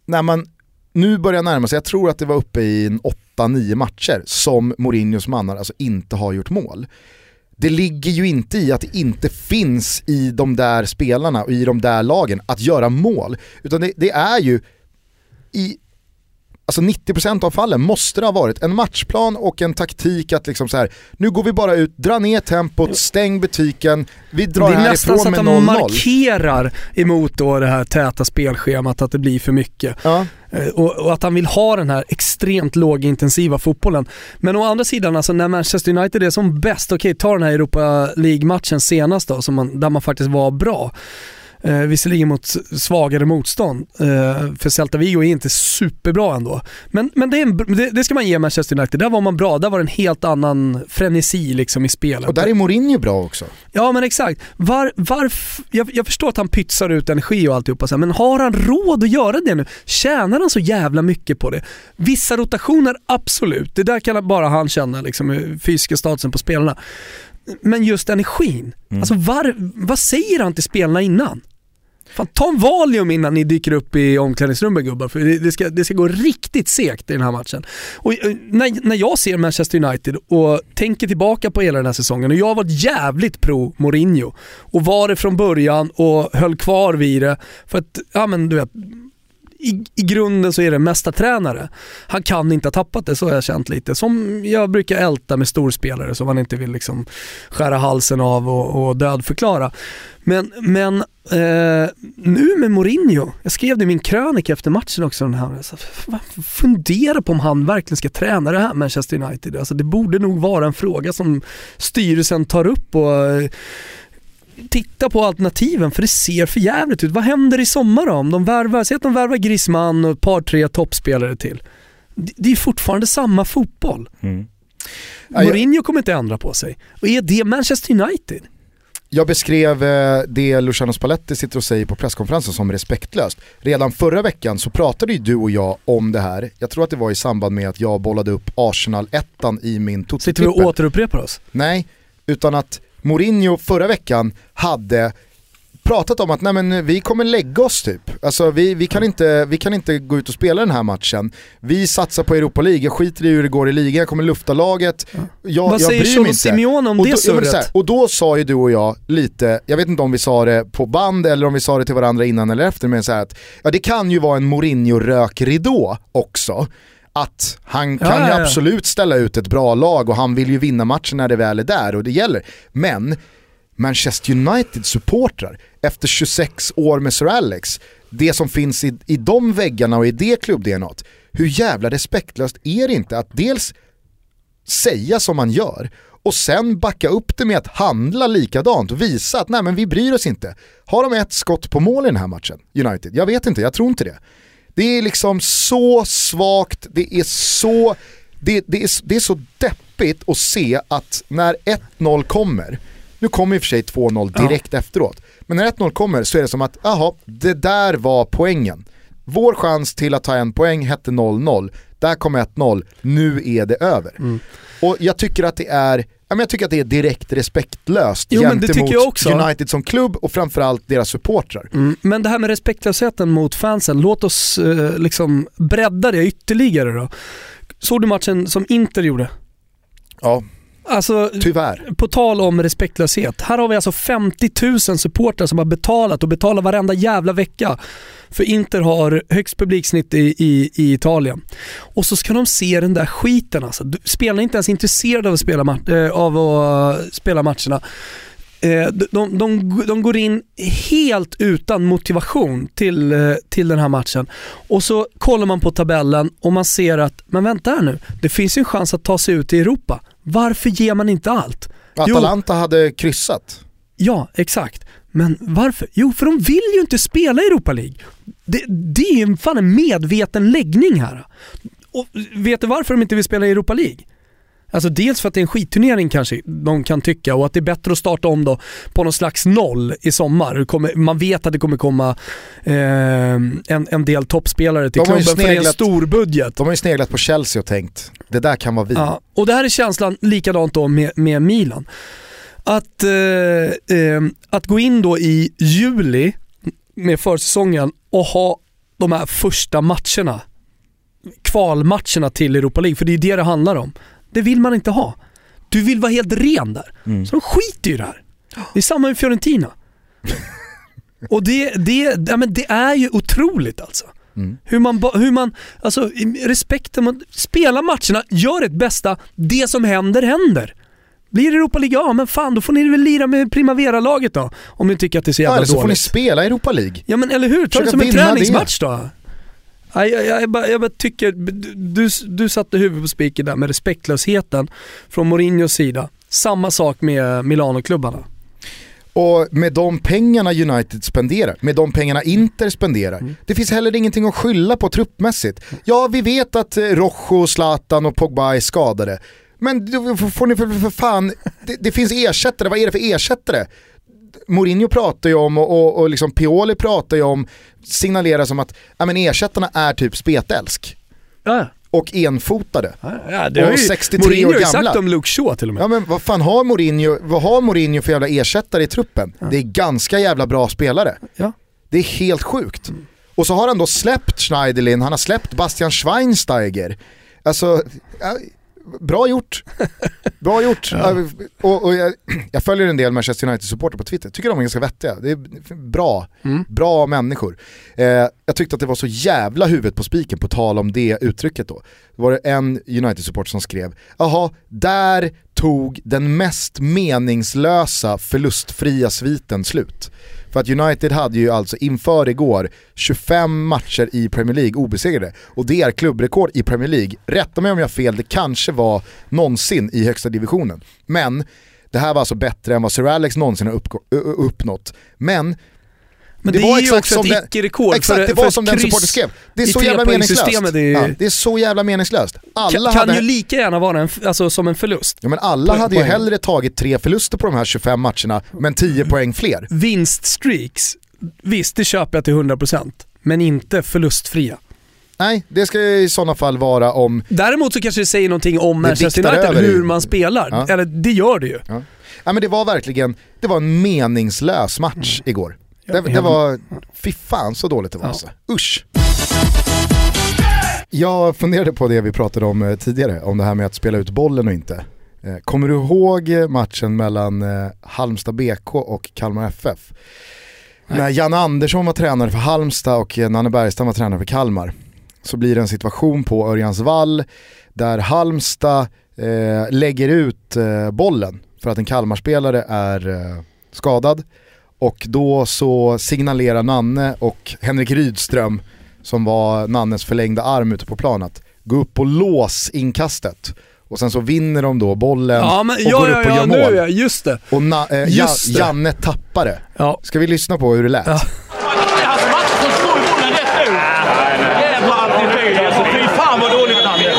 När man nu börjar närma sig, jag tror att det var uppe i en 8-9 matcher som Mourinhos mannar alltså inte har gjort mål. Det ligger ju inte i att det inte finns i de där spelarna och i de där lagen att göra mål. Utan det, det är ju i alltså 90% av fallen måste det ha varit en matchplan och en taktik att liksom så här, nu går vi bara ut, dra ner tempot, stäng butiken, vi drar Det är nästan så härifrån att med de 0-0. markerar emot då det här täta spelschemat, att det blir för mycket. Ja. Eh, och, och att han vill ha den här extremt lågintensiva fotbollen. Men å andra sidan, alltså när Manchester United är som bäst, okej ta den här Europa League-matchen senast då, som man, där man faktiskt var bra. Eh, visserligen mot svagare motstånd, eh, för Celta Vigo är inte superbra ändå. Men, men det, en, det, det ska man ge Manchester United, där var man bra, där var det en helt annan frenesi liksom i spelet. Och där är Mourinho bra också. Ja men exakt. Var, varf, jag, jag förstår att han pytsar ut energi och alltihopa, men har han råd att göra det nu? Tjänar han så jävla mycket på det? Vissa rotationer, absolut. Det där kan bara han känna, liksom, fysiska statusen på spelarna. Men just energin. Alltså var, vad säger han till spelarna innan? Fan, ta en Valium innan ni dyker upp i omklädningsrummet gubbar, för det, ska, det ska gå riktigt segt i den här matchen. Och, eh, när, när jag ser Manchester United och tänker tillbaka på hela den här säsongen och jag har varit jävligt pro Mourinho och var det från början och höll kvar vid det för att, ja men du vet, i, i grunden så är det mesta tränare. Han kan inte ha tappat det, så har jag känt lite. Som jag brukar älta med storspelare som man inte vill liksom skära halsen av och, och dödförklara. Men, men eh, nu med Mourinho, jag skrev det i min krönika efter matchen också, den här, så, fundera på om han verkligen ska träna det här Manchester United. Alltså, det borde nog vara en fråga som styrelsen tar upp och eh, titta på alternativen för det ser för jävligt ut. Vad händer i sommar då? Om de värvar, säg att de värvar Griezmann och ett par tre toppspelare till. Det är fortfarande samma fotboll. Jag- Mourinho kommer inte ändra på sig. Och är det Manchester United? Jag beskrev eh, det Luciano Spalletti sitter och säger på presskonferensen som respektlöst. Redan förra veckan så pratade ju du och jag om det här. Jag tror att det var i samband med att jag bollade upp Arsenal-ettan i min Sitter vi och återupprepar oss? Nej, utan att Mourinho förra veckan hade pratat om att nej men vi kommer lägga oss typ. Alltså vi, vi, kan inte, vi kan inte gå ut och spela den här matchen. Vi satsar på Europa League, jag skiter i hur det går i ligan, jag kommer lufta laget. Jag, Vad säger Cholo. Simeone om och det då, surret? här, och då sa ju du och jag lite, jag vet inte om vi sa det på band eller om vi sa det till varandra innan eller efter, men så här att ja, det kan ju vara en Mourinho-rökridå också. Att han Ja, kan ju ja, ja. absolut ställa ut ett bra lag och han vill ju vinna matchen när det väl är där och det gäller. Men Manchester United-supportrar efter 26 år med Sir Alex, det som finns i, i de väggarna och i det klubb hur jävla respektlöst är det inte att dels säga som man gör och sen backa upp det med att handla likadant och visa att nej men vi bryr oss inte. Har de ett skott på mål i den här matchen, United? Jag vet inte, jag tror inte det. Det är liksom så svagt, det är så, det, det, är, det är så deppigt att se att när 1-0 kommer, nu kommer i och för sig 2-0 direkt efteråt, men när 1-0 kommer så är det som att, jaha, det där var poängen. Vår chans till att ta en poäng hette 0-0, där kom 1-0, nu är det över. Och jag tycker att det är ja, men jag tycker att det är direkt respektlöst Jo, gentemot. United som klubb och framförallt deras supportrar. Mm. Men det här med respektlösheten mot fansen, låt oss eh, liksom bredda det ytterligare då. Såg du matchen som Inter gjorde? Ja, Alltså, tyvärr. på tal om respektlöshet. Här har vi alltså 50 000 supportrar som har betalat och betalar varenda jävla vecka. För Inter har högst publiksnitt i, i, i Italien. Och så ska de se den där skiten alltså. Spelarna är inte ens intresserade av att spela, eh, av att eh, spela matcherna. Eh, de, de, de, de går in helt utan motivation till, till den här matchen. Och så kollar man på tabellen och man ser att, men vänta här nu, det finns ju en chans att ta sig ut i Europa. Varför ger man inte allt? Jo, Atalanta hade kryssat. ja, exakt. Men varför? Jo, för de vill ju inte spela i Europa League. Det, det är ju fan en medveten läggning här. Och vet du varför de inte vill spela i Europa League? Alltså dels för att det är en skitturnering kanske de kan tycka och att det är bättre att starta om då på någon slags noll i sommar. Kommer, man vet att det kommer komma eh, en, en del toppspelare till De klubben för det är en sneglat- stor budget. De har ju sneglat på Chelsea och tänkt, det där kan vara vi. Ja, och det här är känslan likadant då med, med Milan. Att, eh, eh, att gå in då i juli med försäsongen och ha de här första matcherna, kvalmatcherna till Europa League, för det är det det handlar om. Det vill man inte ha. Du vill vara helt ren där. Mm. Så de skiter ju i det här. Det är samma med Fiorentina. Och det, det, ja, men det är ju otroligt alltså. Mm. Hur man, hur man, alltså respekten, man, spela matcherna, gör ert bästa, det som händer händer. Blir det Europa League, ja men fan då får ni väl lira med Primavera-laget då. Om ni tycker att det är så Ja, jävla eller så får ni spela Europa League. Ja men eller hur, ta det som en vinna det. träningsmatch då. Jag, jag, jag, bara, jag bara tycker, du, du satte huvudet på spiken där med respektlösheten från Mourinhos sida. Samma sak med Milano-klubbarna. Och med de pengarna United spenderar, med de pengarna Inter spenderar, Mm. det finns heller ingenting att skylla på truppmässigt. Ja, vi vet att eh, Rojo, Zlatan och Pogba är skadade. Men då får får ni för, för fan, det, det finns ersättare, vad är det för ersättare? Mourinho pratar ju om och, och, och liksom Pioli pratar ju om, signalerar som att ja, men ersättarna är typ spetälsk Ja, och enfotade. ja det Och har ju 63 Mourinho år har ju sagt gamla. om Luke Shaw till och med. Ja men vad fan har Mourinho, vad har Mourinho för jävla ersättare i truppen? Det är ganska jävla bra spelare. Ja. Det är helt sjukt. Och så har han då släppt Schneiderlin, han har släppt Bastian Schweinsteiger. Alltså, ja, bra gjort. Bra gjort. Ja, Och, och jag, jag följer en del Manchester United-supporter på Twitter, tycker de är ganska vettiga. Det är bra, Mm. bra människor. Eh, jag tyckte att det var så jävla huvudet på spiken på tal om det uttrycket då. Det var det en United-supporter som skrev, jaha, där tog den mest meningslösa förlustfria sviten slut. För att United hade ju alltså inför igår 25 matcher i Premier League obesegrade. Och det är klubbrekord i Premier League. Rätta mig om jag har fel, det kanske var någonsin i högsta divisionen. Men det här var alltså bättre än vad Sir Alex någonsin har uppnått. Men men det det, var exakt också som ett icke-rekord. Exakt, för, det var som den supporter skrev. Det är så jävla meningslöst. är ju- Ja, det är så jävla meningslöst. Alla kan, hade... ju lika gärna vara en, alltså, som en förlust. Ja men alla Poäng- hade ju poäng. hellre tagit tre förluster på de här 25 matcherna, men 10 poäng fler. Vinststreaks, visst det köper jag till 100% men inte förlustfria. Nej, det ska i sådana fall vara om... Däremot så kanske det säger någonting om Det Manchester United, hur man spelar. Ja. Eller det gör det ju. Ja. ja men det var verkligen, det var en meningslös match igår. Det, det var, fy fan så dåligt det var Ja. alltså. Usch. Jag funderade på det vi pratade om eh, tidigare, om det här med att spela ut bollen och inte. Eh, Kommer du ihåg eh, matchen mellan Halmstad BK och Kalmar FF? Nej. När Janne Andersson var tränare för Halmstad och Nanne Bergstam var tränare för Kalmar så blir det en situation på Örjansvall där Halmstad eh, lägger ut eh, bollen för att en Kalmarspelare är eh, skadad och då så signalerar Nanne och Henrik Rydström som var Nannes förlängda arm ute på plan att gå upp och lås inkastet. Och sen så vinner de då bollen Ja, men, och ja, går ja, upp och ja, gör nu mål. ja, just det. Och na, eh, Just det. Janne tappar det. Ja. Ska vi lyssna på hur det lät? Ja. Det är hans match som står i bollen rätt ut. Jävla attityd alltså. Fy fan vad dåligt han är.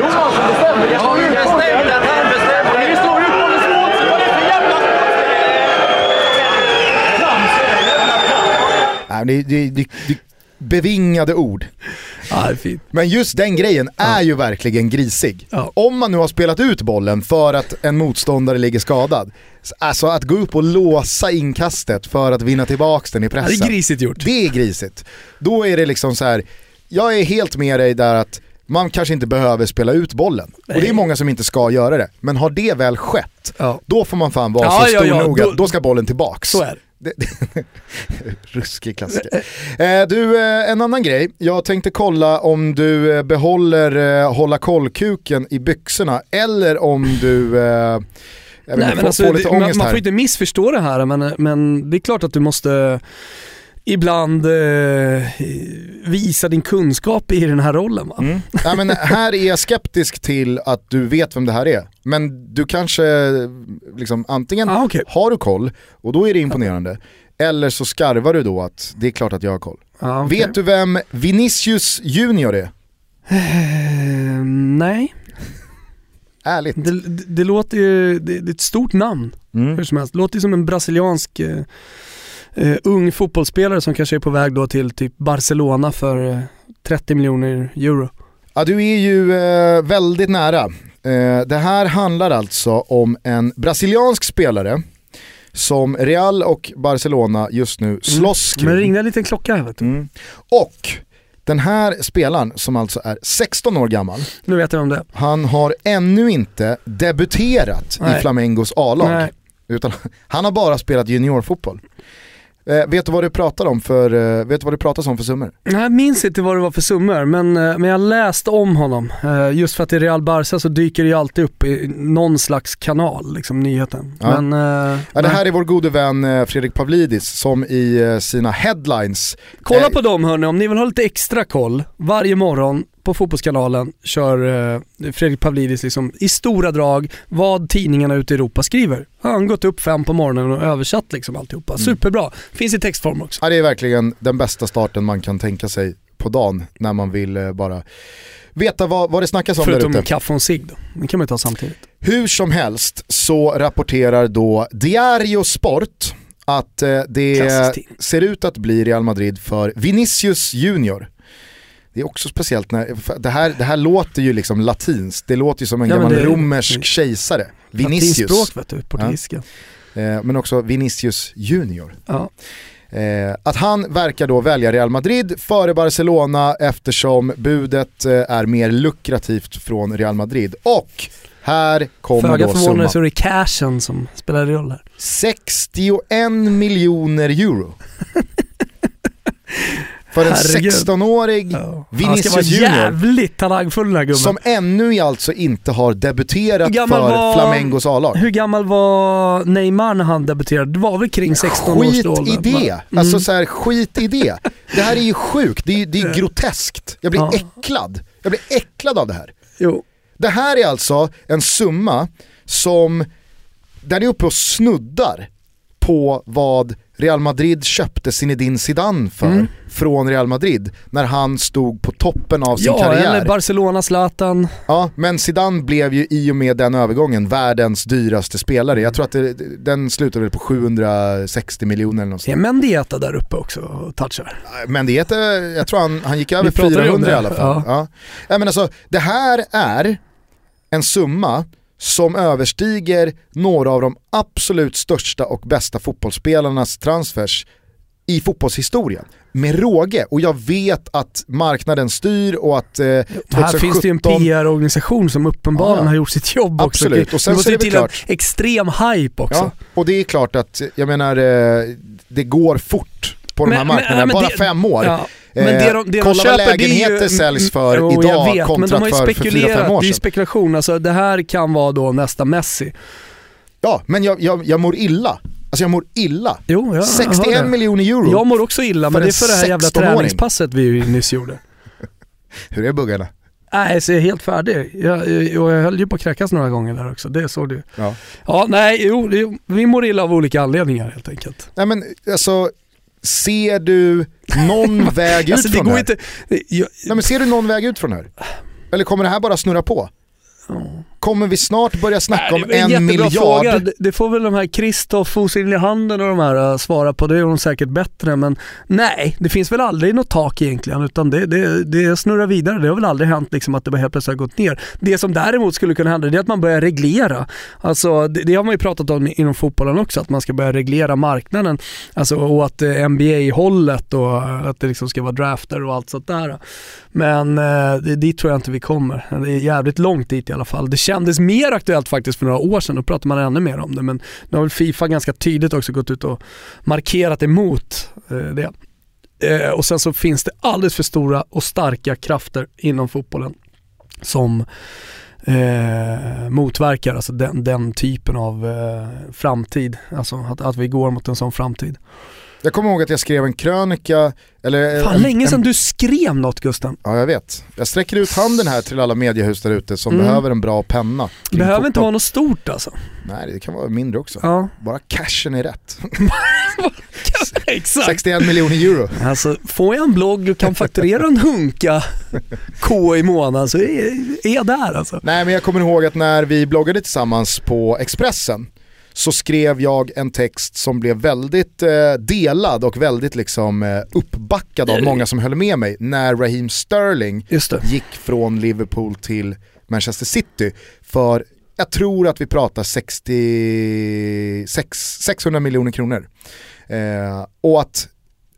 Johansson bestämde. Ja, det bestämde att han bestämde. Vi står ut bollen svårt. Vad är det för jävla trams? Nej, det, det, det, det, bevingade ord. Ja. Men just den grejen är ju verkligen grisig. Ja. Om man nu har spelat ut bollen för att en motståndare ligger skadad, alltså att gå upp och låsa inkastet för att vinna tillbaks den i Ja, pressen. det är grisigt gjort. Det är grisigt. Då är det liksom så här. jag är helt med dig där att man kanske inte behöver spela ut bollen. Och det är Nej. många som inte ska göra det. Men har det väl skett, Ja. då får man fan vara Ja, så ja, stor ja, nog att då- då ska bollen tillbaks. Det. Det, ruskig klassiker. Eh, du, eh, en annan grej. Jag tänkte kolla om du eh, behåller eh, hålla koll-kuken i byxorna eller om du Nej, men alltså, det, man, man får inte missförstå det här men, men det är klart att du måste ibland eh, visa din kunskap i den här rollen va? Mm. Nej, men här är jag skeptisk till att du vet vem det här är. Men du kanske, liksom, antingen Ah, okej. har du koll och då är det imponerande. Eller så skarvar du då att det är klart att jag har koll. Ja, okej. Vet du vem Vinicius Junior är? Eh, nej, Ärligt. det, det, det låter ju, det, det är ett stort namn Mm. hur som helst. Det låter ju som en brasiliansk eh, eh, ung fotbollsspelare som kanske är på väg då till typ Barcelona för eh, 30 miljoner euro. Ja, du är ju eh, väldigt nära. Eh, det här handlar alltså om en brasiliansk spelare som Real och Barcelona just nu slåss Men det kring. ringde en liten klocka här vet du. Mm. Och den här spelaren som alltså är 16 år gammal, Nu vet jag om det han har ännu inte debuterat i Nej. Flamengos A-lag. Utan han har bara spelat juniorfotboll. Eh, vet du vad det pratar om för, eh, vet du vad det pratas om för summor? Nej, Jag minns inte vad det var för summor, men, eh, men jag läste om honom. Eh, Just för att i Real Barca så dyker det ju alltid upp i någon slags kanal, liksom nyheten. Ja. Men, eh, Ja, det här är vår gode vän eh, Fredrik Pavlidis som i sina headlines Kolla på dem hörni, om ni vill ha lite extra koll. Varje morgon på Fotbollskanalen kör eh, Fredrik Pavlidis liksom, i stora drag vad tidningarna ute i Europa skriver. Har han gått upp fem på morgonen och översatt liksom alltihopa. Mm. Superbra. Finns i textform också. Ja, det är verkligen den bästa starten man kan tänka sig på dagen när man vill eh, bara veta vad, vad det snackas om där Förutom ute. kaffe och cigg då. Det kan man ju ta samtidigt. Hur som helst så rapporterar då Diario Sport att eh, det Klassisk ser ut att bli Real Madrid för Vinicius Junior. Det är också speciellt när, det här, det här låter ju liksom latinskt, det låter ju som en Ja, gammal det- romersk kejsare. Vinicius. Latinspråk vet du, portugisiska. Eh, men också Vinicius Junior. Ja. Eh, att han verkar då välja Real Madrid före Barcelona eftersom budet eh, är mer lukrativt från Real Madrid. Och här kommer Föga då förvånande så summan. är det cashen som spelar roll här. 61 miljoner euro. För en Herregud. 16-årig Han ska Vinicius vara jävligt talangfull den här gubben. som ännu alltså inte har debuterat för var- Flamengos A-lag. Hur gammal var Neymar när han debuterade? Det var väl kring 16 års Skit i det? Mm. alltså så här, skit i det. Det här är ju sjukt, det är, det är groteskt. Jag blir Ja. äcklad. Jag blir äcklad av det här. Jo. Det här är alltså en summa som, den är uppe och snuddar på vad Real Madrid köpte Zinedine Zidane för Mm. från Real Madrid när han stod på toppen av sin Ja, karriär. eller Barcelona, Zlatan. Ja, men Zidane blev ju i och med den övergången världens dyraste spelare. Jag tror att det, den slutade väl på 760 miljoner eller något Är. Mendieta där uppe också och touchar? Men det heter, jag tror han, han gick över Vi pratade ju om 400 i alla fall. Ja. Ja. men alltså, det här är en summa som överstiger några av de absolut största och bästa fotbollsspelarnas transfers i fotbollshistorien. Med råge, och jag vet att marknaden styr och att eh, 2017... Här finns det ju en PR-organisation som uppenbarligen Ja, har gjort sitt jobb också. Absolut, och sen det så måste är ju det till en klart. extrem hype också. Ja, och det är klart att, jag menar, eh, det går fort på de här Men- men- marknaderna, men bara det- fem år. Ja, Eh, Men det de, det de kolla köper, vad lägenheter ju, säljs för Jo, idag jag vet, kontra men de har ju för, för 4-5 spekulerat, år det är sedan. spekulation. Alltså, det här kan vara då nästa Messi. Ja, men jag, jag, jag mår illa. Alltså jag mår illa. Jo, hör 61 det. miljoner euro. Jag mår också illa, men det är för det här jävla 16-åring. träningspasset vi nyss gjorde. Hur är buggarna? Nej, så jag är helt färdig. Jag, jag, jag höll ju på att kräkas några gånger där också, det såg du. Ja. Ja, nej, jo, vi mår illa av olika anledningar helt enkelt. Nej men alltså, ser du någon väg ut Alltså det från går det här? inte... Jag, Nej men ser du någon väg ut från här? Eller kommer det här bara snurra på? Kommer vi snart börja snacka om en jättebra miljard? Fråga. Det, det får väl de här Kristoff, Osynlig handen och de här äh, svara på, det är de säkert bättre. Men nej, det finns väl aldrig något tak egentligen utan det, det, det snurrar vidare. Det har väl aldrig hänt liksom att det bara helt plötsligt har gått ner. Det som däremot skulle kunna hända det är att man börjar reglera. Alltså, det, det har man ju pratat om inom fotbollen också, att man ska börja reglera marknaden. Alltså, och att eh, NBA-hållet och eh, att det liksom ska vara drafter och allt sånt där. Men eh, det, dit tror jag inte vi kommer. Det är jävligt långt dit i alla fall. Det kändes mer aktuellt faktiskt för några år sedan, då pratade man ännu mer om det. Men nu har väl Fifa ganska tydligt också gått ut och markerat emot eh, det. Eh, och sen så finns det alldeles för stora och starka krafter inom fotbollen som eh, motverkar alltså den, den typen av eh, framtid. Alltså att, att vi går mot en sån framtid. Jag kommer ihåg att jag skrev en krönika, eller... Fan en, länge sedan en, du skrev något Gusten. Ja jag vet. Jag sträcker ut handen här till alla mediehus där ute som Mm. behöver en bra penna. Det behöver inte fotboll. vara något stort alltså. Nej det kan vara mindre också. Ja. Bara cashen är rätt. Exakt. 61 miljoner euro. Alltså, får jag en blogg och kan fakturera en hunka K i månaden så är, är jag där alltså. Nej men jag kommer ihåg att när vi bloggade tillsammans på Expressen så skrev jag en text som blev väldigt eh, delad och väldigt liksom eh, uppbackad av många som höll med mig när Raheem Sterling gick från Liverpool till Manchester City för jag tror att vi pratar 66, 600 miljoner kronor. Eh, och att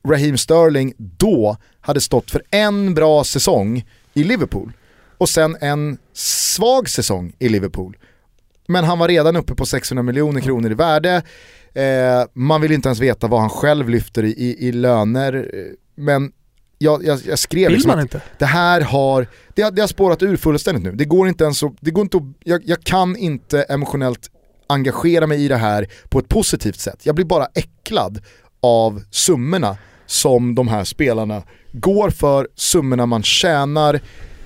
Raheem Sterling då hade stått för en bra säsong i Liverpool och sen en svag säsong i Liverpool. Men han var redan uppe på 600 miljoner kronor i värde. Eh, man vill inte ens veta vad han själv lyfter i, i, i löner. Men jag, jag, jag skrev Vill liksom man inte? det här har, det har, det har spårat ur fullständigt nu. Det går inte ens att, det går inte att, jag, jag kan inte emotionellt engagera mig i det här på ett positivt sätt. Jag blir bara äcklad av summorna som de här spelarna går för, summorna man tjänar.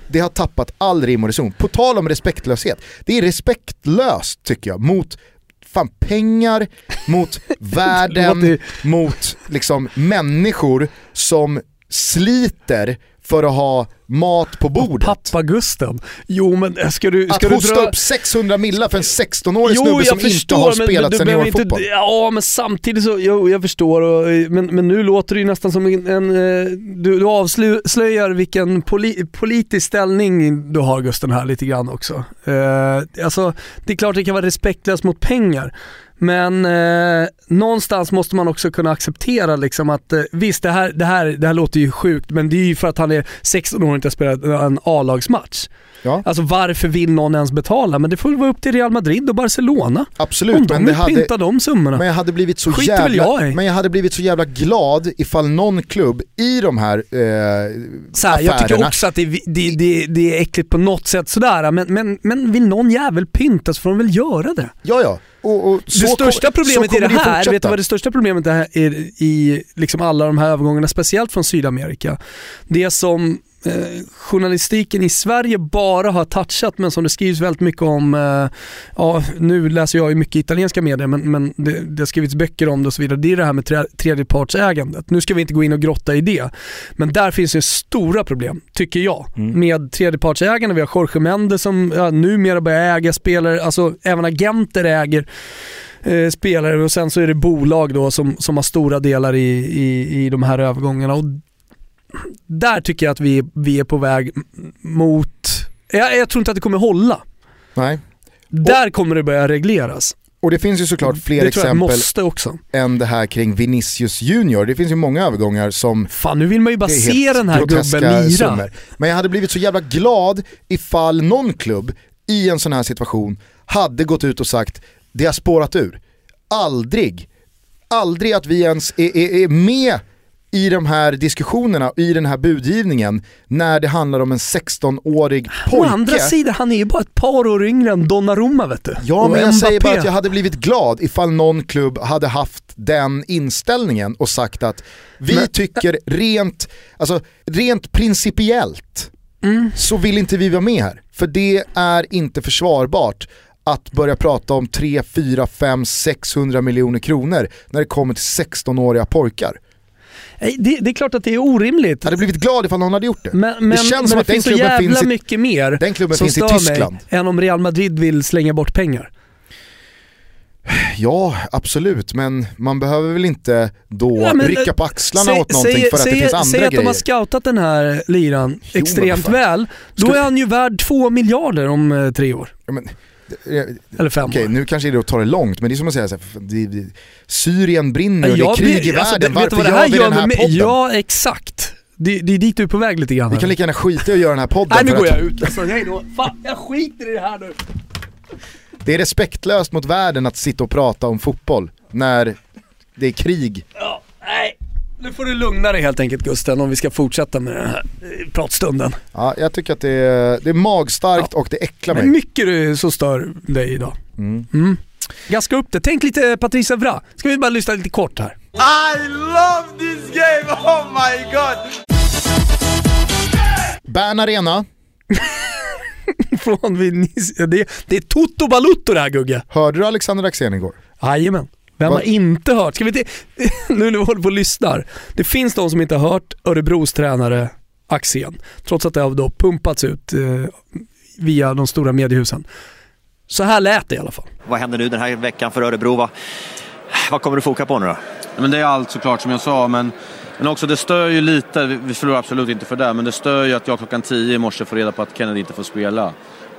Det har tappat all rim och reson. På tal om respektlöshet, det är respektlöst tycker jag mot fan pengar, mot världen, mot liksom människor som sliter för att ha mat på bordet. Pappa Gustav. Jo men äh, ska du, ska Att du hosta dra... upp 600 millar för en 16-årig snubbe som inte har spelat du behöver seniorfotboll. Inte, ja men samtidigt så, jo jag förstår. Och, men, men nu låter det ju nästan som en, en eh, du, du avslöjar vilken poli, politisk ställning du har Gusten här lite grann också. Eh, alltså det är klart det kan vara respektlöst mot pengar. Men eh, någonstans måste man också kunna acceptera liksom att eh, visst det här, det, här, det här låter ju sjukt men det är ju för att han är 16 år och inte har spelat en A-lagsmatch. Ja, Alltså varför vill någon ens betala? Men det får vara upp till Real Madrid och Barcelona. Om absolut. de Men, vill hade, pynta de summorna. men jag hade blivit så Skiter jävla, jag i. men jag hade blivit så jävla glad ifall någon klubb i de här eh, så här, jag tycker också att det, är- det, det, det är äckligt på något sätt sådär, men, men, men vill någon jävel pynta så får de väl göra det. Ja, ja. Och, och Det största problemet i det här, vet du vad det största problemet är i, liksom alla de här övergångarna, speciellt från Sydamerika? Det som journalistiken i Sverige bara har touchat men som det skrivs väldigt mycket om, eh, ja nu läser jag ju mycket italienska medier men, men det, det har skrivits böcker om det och så vidare, det är det här med tre, tredjepartsägandet. Nu ska vi inte gå in och grotta i det, men där finns ju stora problem, tycker jag, med tredjepartsägande. Vi har Jorge Mendes som ja, numera börjar äga spelare, alltså även agenter äger eh, spelare och sen så är det bolag då som, som har stora delar i, i, i de här övergångarna. Och där tycker jag att vi, vi är på väg mot, jag, jag tror inte att det kommer hålla. Nej. Där kommer det börja regleras. Och det finns ju såklart fler det exempel måste också. än det här kring Vinicius Junior. Det finns ju många övergångar som Fan nu vill man ju bara se den här gubben lira. Men jag hade blivit så jävla glad ifall någon klubb i en sån här situation hade gått ut och sagt det har spårat ur. Aldrig, aldrig att vi ens är, är, är med i de här diskussionerna, i den här budgivningen, när det handlar om en 16-årig Å pojke. andra sidan, han är ju bara ett par år yngre än Donnarumma vet du. Ja Och men jag säger bara att jag hade blivit glad ifall någon klubb hade haft den inställningen och sagt att vi Men- tycker rent, alltså, rent principiellt Mm. så vill inte vi vara med här. För det är inte försvarbart att börja prata om 3, 4, 5, 600 miljoner kronor när det kommer till 16-åriga pojkar. Nej, det, det är klart att det är orimligt. Jag hade blivit glad ifall någon hade gjort det. Men, men, känns men som det att den finns så klubben jävla finns i- mycket mer Den klubben som finns i stör Tyskland. mig än om Real Madrid vill slänga bort pengar. Ja, absolut, men man behöver väl inte då Ja, men, rycka på eh, axlarna Säg- åt någonting säg- för att säg- det finns andra Säg att de grejer. har scoutat den här liran extremt väl. Då Ska- är han ju värd två miljarder om eh, tre år. Ja, men, eh, Eller fem Okej, år. nu kanske det är att ta det långt, men det är som att säga så här, det, det, Syrien brinner och det är Jag krig i alltså, världen, det- varför vad det här gör vi den här med podden? Ja, exakt. Det, det är dit du är på väg lite grann. Vi kan lika gärna skita i att göra den här podden. Nej nu går jag ut alltså. Hej då. Fan, jag skiter i det här nu. Det är respektlöst mot världen att sitta och prata om fotboll när det är krig. Ja. Nu får du lugna dig helt enkelt Gusten om vi ska fortsätta med den här eh, pratstunden. Ja, jag tycker att det är, det är magstarkt och det äcklar Men mig. mycket du så stör dig idag. Mm. Mm. Gaska upp det. Tänk lite Patrice Evra. Ska vi bara lyssna lite kort här? I love this game. Oh my god. Bern Arena, Från Vinicius. Ja, Det, det är Toto Balutto det här Gugge. hörde du Alexander Axén igår? Jajamän. Vem har inte hört? Ska vi inte, nu när vi håller på och lyssnar. Det finns de som inte har hört Örebros tränare Axén, trots att det har då pumpats ut eh, via de stora mediehusen. Så här lät det i alla fall. Vad händer nu den här veckan för Örebro? Vad, vad kommer du foka på nu då? Men det är allt såklart som jag sa, men, men också det stör ju lite, vi vi förlorar absolut inte för det, men det stör ju att jag klockan 10 i morse får reda på att Kennedy inte får spela.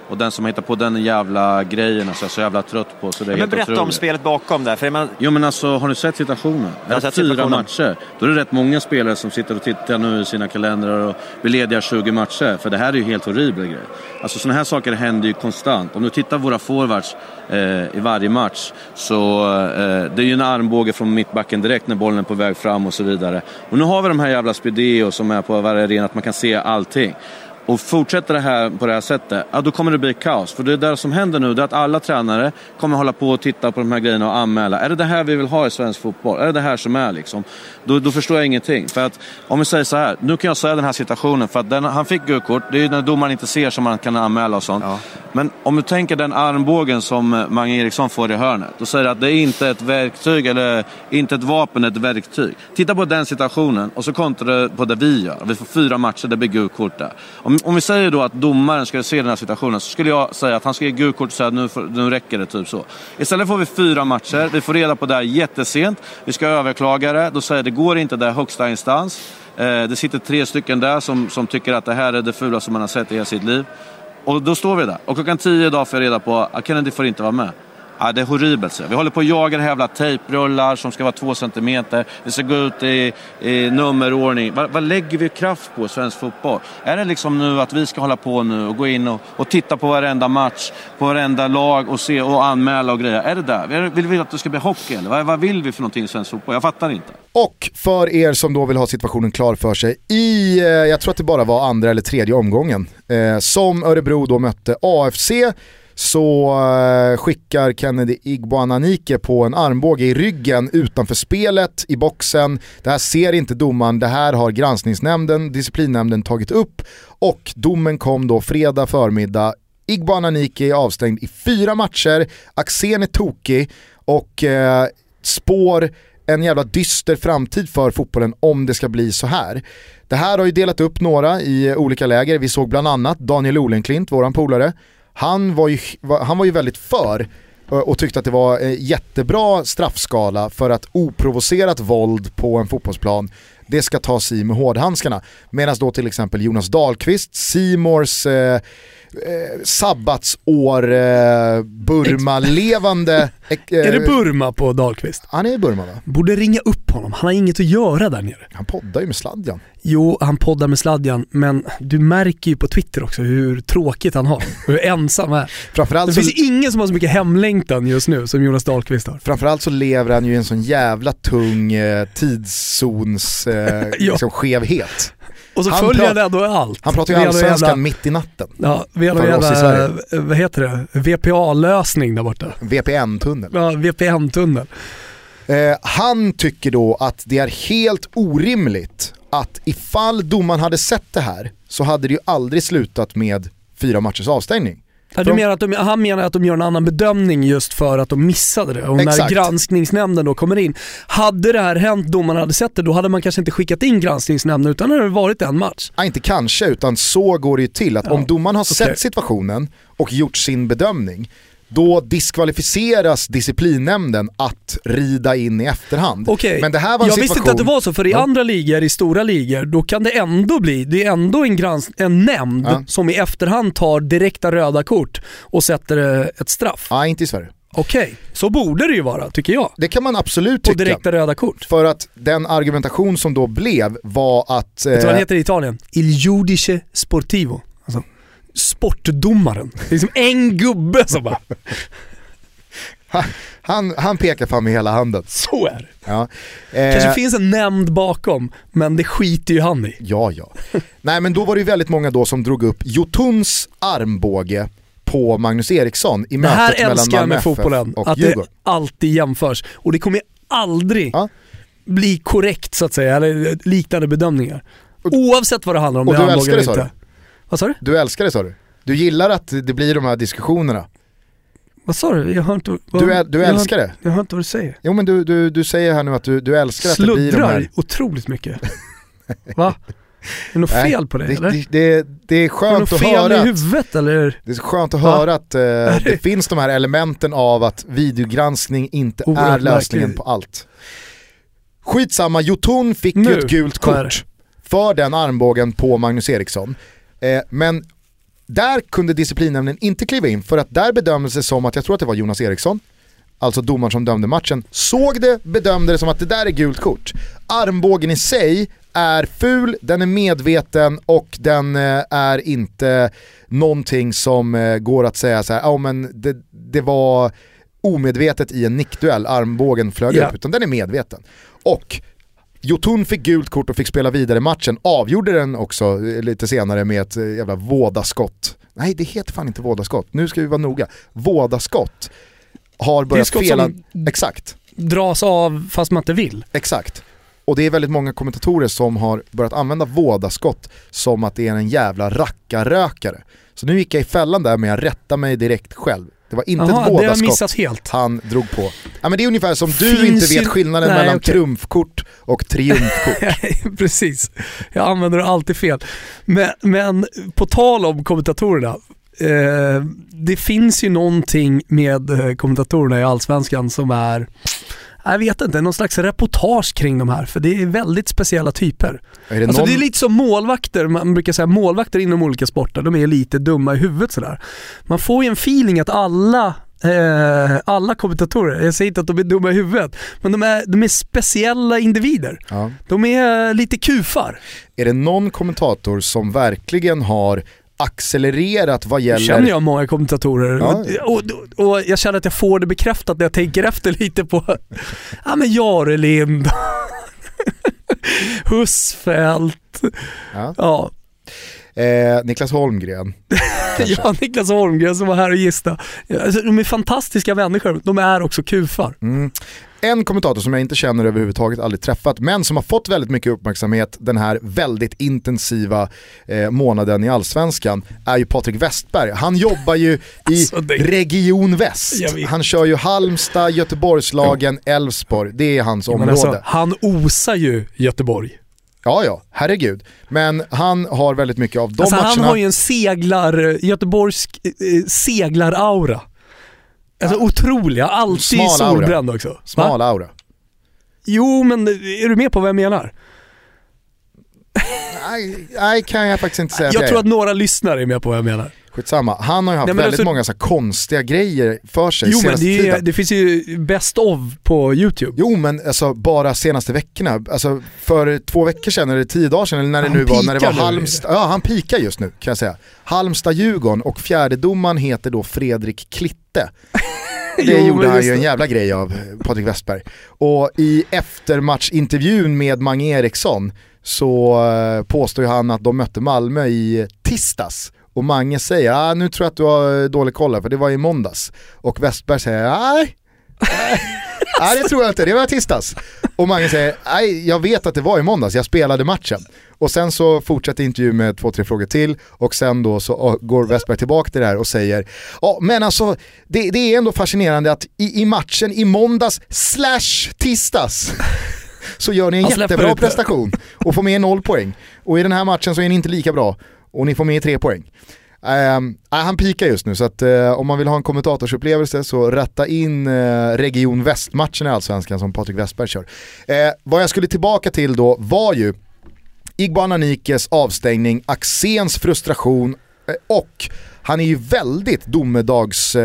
Och den som hittar på den jävla grejen, alltså jag är så jävla trött på så det är Men helt berätta om otroligt. spelet bakom där. För man, Jo men alltså, har du sett situationen? Jag har sett fyra situationen. matcher. Då är det rätt många spelare som sitter och tittar nu i sina kalendrar och blir lediga 20 matcher. För det här är ju helt horribla grejer. Alltså sådana här saker händer ju konstant. Om du tittar på våra forwards eh, i varje match så eh, det är ju en armbåge från mittbacken direkt när bollen är på väg fram och så vidare. Och nu har vi de här jävla Spideo som är på varje arena, att man kan se allting. Och fortsätter det här på det här sättet, ja då kommer det bli kaos. För det där som händer nu, det är att alla tränare kommer hålla på och titta på de här grejerna och anmäla. Är det det här vi vill ha i svensk fotboll? Är det det här som är liksom? Då, då förstår jag ingenting. För att, om vi säger så här, nu kan jag säga den här situationen, för att den, han fick gult kort, det är ju när domaren inte ser som man kan anmäla och sånt. Men om du tänker den armbågen som eh, Mange Eriksson får i hörnet, då säger det att det är inte ett verktyg, eller inte ett vapen, ett verktyg. Titta på den situationen och så kontrar du på det vi gör. Vi får fyra matcher, det blir gult kort där. Om, om vi säger då att domaren ska se den här situationen så skulle jag säga att han ska ge gult kort och säga att nu, får, nu räcker det, typ så. Istället får vi fyra matcher, vi får reda på det här jättesent, vi ska överklaga det, då säger det går inte, det är högsta instans. Eh, det sitter tre stycken där som, som tycker att det här är det fulaste man har sett i hela sitt liv. Och då står vi där. Och klockan tio idag får jag reda på att Kennedy får inte vara med. Ja, det är horribelt. Så. Vi håller på att jaga jävla tejprullar som ska vara två centimeter. Det ska gå ut i, i nummerordning. Vad, vad lägger vi kraft på i svensk fotboll? Är det liksom nu att vi ska hålla på nu och gå in och, och titta på varenda match, på varenda lag och se och anmäla och grejer? Är det där? Det- Vill vi att det ska bli hockey eller? Vad, vad vill vi för någonting i svensk fotboll? Jag fattar inte. Och för er som då vill ha situationen klar för sig, i, eh, jag tror att det bara var andra eller tredje omgången, eh, som Örebro då mötte AFC, så eh, skickar Kennedy Igboananike på en armbåge i ryggen utanför spelet, i boxen. Det här ser inte domaren, det här har granskningsnämnden, disciplinnämnden tagit upp och domen kom då fredag förmiddag. Igboananike är avstängd i fyra matcher, Axén är tokig och eh, spår en jävla dyster framtid för fotbollen om det ska bli så här. Det här har ju delat upp några i olika läger. Vi såg bland annat Daniel Olenklint, våran polare. Han var ju, han var ju väldigt för eh, och tyckte att det var en jättebra straffskala för att oprovocerat våld på en fotbollsplan det ska tas i med hårdhandskarna. Medan då till exempel Jonas Dahlqvist, Simors eh, eh, sabbatsår eh. Eh, Är det Burma på Dahlqvist? Han är i Burma va? Borde ringa upp honom, han har inget att göra där nere. Han poddar ju med Sladjan. Jo, han poddar med Sladjan, men du märker ju på Twitter också hur tråkigt han har. Hur ensam han är. Framförallt Det så, finns ingen som har så mycket hemlängtan just nu som Jonas Dahlqvist har. framförallt så lever han ju i en sån jävla tung eh, tidszons eh, Ja. liksom skevhet. Och så Han följer han ändå allt. Han pratar ju allsvenskan mitt i natten. Ja, vi har jävla, vad heter det, VPA-lösning där borta. VPN-tunnel. Ja, VPN-tunnel. Eh, han tycker då att det är helt orimligt att ifall domaren hade sett det här så hade det ju aldrig slutat med fyra matchers avstängning. Du menar att de, han menar att de gör en annan bedömning just för att de missade det. Och när Exakt. granskningsnämnden då kommer in. Hade det här hänt, domaren hade sett det, då hade man kanske inte skickat in granskningsnämnden utan det hade varit en match. Ja, inte kanske, utan så går det ju till. Att Ja, om domaren har okej. sett situationen och gjort sin bedömning, då diskvalificeras disciplinnämnden att rida in i efterhand. Okej, Men det här var en jag situation... visste inte att det var så, för i Ja. andra ligor, i stora ligor, då kan det ändå bli, det är ändå en, grans, en nämnd Ja. som i efterhand tar direkta röda kort och sätter eh, ett straff. Nej, inte i Sverige. Okej, så borde det ju vara, tycker jag. Det kan man absolut På tycka. direkta röda kort. För att den argumentation som då blev var att... Vet du vad eh, han heter i Italien? Il giudice sportivo. Sportdomaren. Det är som en gubbe som bara, han, han pekar fram med hela handen. så är det. Ja. Eh, Kanske finns en nämnd bakom, men det skiter ju han i. Ja, ja. Nej men då var det ju väldigt många då som drog upp Jotuns armbåge på Magnus Eriksson i Det här mötet mellan älskar jag Malmö med FF fotbollen, och att det Djurgården. alltid jämförs. Och det kommer aldrig Ja. bli korrekt så att säga, eller liknande bedömningar. Oavsett vad det handlar om, och det är du armbåge det, eller inte. Vad sa du? Du älskar det sa du? Du gillar att det blir de här diskussionerna? Vad sa du? Jag hör inte vad, Du, äl- du jag hör- älskar det? Jag hör inte vad du säger. Jo men du, du, du säger här nu att du, du älskar att det blir de Sluddrar här... otroligt mycket. Va? Är det något Nej, fel på det, Det, eller? det, det, det är är det skönt något att höra att, huvudet eller? det är skönt att Va? höra att eh, det- finns de här elementen av att videogranskning inte Oerhört är lösningen märkligt. på allt. Skitsamma, Jotun fick ju Nu, ett gult är kort för den armbågen på Magnus Eriksson. Eh, men där kunde disciplinnämnden inte kliva in för att där bedömdes det som att, jag tror att det var Jonas Eriksson, alltså domaren som dömde matchen, såg det, bedömde det som att det där är gult kort. Armbågen i sig är ful, den är medveten och den eh, är inte någonting som eh, går att säga så här, ja men det, det var omedvetet i en nickduell, armbågen flög Ja. upp, utan den är medveten. Och Jotun fick gult kort och fick spela vidare matchen, avgjorde den också eh, lite senare med ett eh, jävla vådaskott. Nej det heter fan inte vådaskott, nu ska vi vara noga. Vådaskott har börjat fela... Exakt, Dras av fast man inte vill. exakt. Och det är väldigt många kommentatorer som har börjat använda vådaskott som att det är en jävla rackarrökare. Så nu gick jag i fällan där men jag rättade mig direkt själv. Det var inte Jaha, ett vådaskott missat helt. han drog på. Ja, men det är ungefär som du Finns inte vet ju- skillnaden Nej, mellan okej. trumfkort och triumfkort. Precis, jag använder det alltid fel. Men, men på tal om kommentatorerna. Eh, det finns ju någonting med eh, kommentatorerna i Allsvenskan som är, jag vet inte, någon slags reportage kring de här. För det är väldigt speciella typer. är det Alltså någon... det är lite som målvakter, man brukar säga målvakter inom olika sporter, de är lite dumma i huvudet sådär. Man får ju en feeling att alla Eh, alla kommentatorer, jag säger inte att de är dumma i huvudet, men de är, de är speciella individer. ja. De är lite kufar. Är det någon kommentator som verkligen har accelererat vad Nu gäller... känner jag många kommentatorer Ja. och, och, och jag känner att jag får det bekräftat när jag tänker efter lite på, ja men Jarelind, Husfeldt, Ja. ja, Eh, Niklas Holmgren. ja Niklas Holmgren som var här och gissade. Alltså, de är fantastiska människor, de är också kufar. Mm. En kommentator som jag inte känner överhuvudtaget, aldrig träffat, men som har fått väldigt mycket uppmärksamhet den här väldigt intensiva eh, månaden i Allsvenskan är ju Patrik Westberg. Han jobbar ju i Alltså, det- Region Väst. Han kör ju Halmstad, Göteborgslagen, Elfsborg. Det är hans område. alltså, han osar ju Göteborg. Ja, ja, herregud. Men han har väldigt mycket av de alltså, matcherna. han har ju en seglar, Göteborgsk eh, seglar-aura. Alltså otroliga, alltid Smal aura. solbränd också. Va? Smal aura. Jo men är du med på vad jag menar? Nej, nej, kan jag faktiskt inte säga Jag jag tror att några lyssnare är med på vad jag menar. Skitsamma. Han har ju haft Nej, väldigt alltså- många så konstiga grejer för sig Jo men det, är, det finns ju best of på YouTube. Jo men alltså bara senaste veckorna, alltså för två veckor sedan eller tio dagar sedan eller när det Han nu var, när det var Halmstad, ja han pikar just nu kan jag säga. Halmstad-Djurgården och fjärdedomaren heter då Fredrik Klitte. Det Jo, gjorde han ju en jävla grej av, Patrik Westberg. Och i eftermatchintervjun med Mange Eriksson så eh, påstår han att de mötte Malmö i tisdags. Och Mange säger, ah, nu tror jag att du har eh, dålig koll här, för det var i måndags. Och Westberg säger, nej, nej, det tror jag inte, det var i tisdags. Och Mange säger, nej jag vet att det var i måndags, jag spelade matchen. Och sen så fortsätter intervjun med två, tre frågor till och sen då så ah, går Westberg tillbaka till det här och säger, ja men alltså det, det är ändå fascinerande att i, i matchen i måndags slash tisdags så gör ni en jättebra prestation och får med noll poäng. Och i den här matchen så är ni inte lika bra och ni får med tre poäng. Uh, han pikar just nu så att uh, om man vill ha en kommentatorsupplevelse så rätta in uh, Region Väst-matchen i Allsvenskan som Patrik Westberg kör. Eh, vad jag skulle tillbaka till då var ju Igbo Ananikes avstängning, Axéns frustration och han är ju väldigt domedags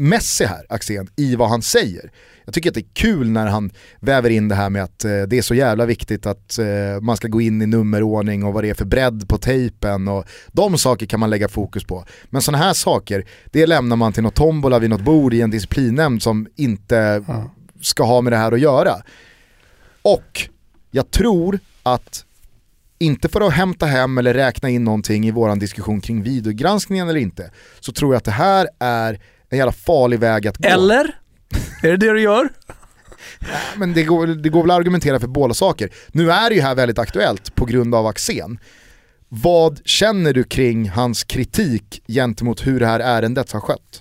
mässig här, Axén, i vad han säger. Jag tycker att det är kul när han väver in det här med att eh, det är så jävla viktigt att eh, man ska gå in i nummerordning och vad det är för bredd på tejpen och de saker kan man lägga fokus på. Men sådana här saker, det lämnar man till något tombola vid något bord i en disciplinnämnd som inte ska ha med det här att göra. Och jag tror att, inte för att hämta hem eller räkna in någonting i våran diskussion kring videogranskningen eller inte, så tror jag att det här är en jävla farlig väg att gå. Eller? Är det det du gör? Men det går, det går väl att argumentera för båda saker. Nu är det ju här väldigt aktuellt på grund av Axén. Vad känner du kring hans kritik gentemot hur det här ärendet har skött?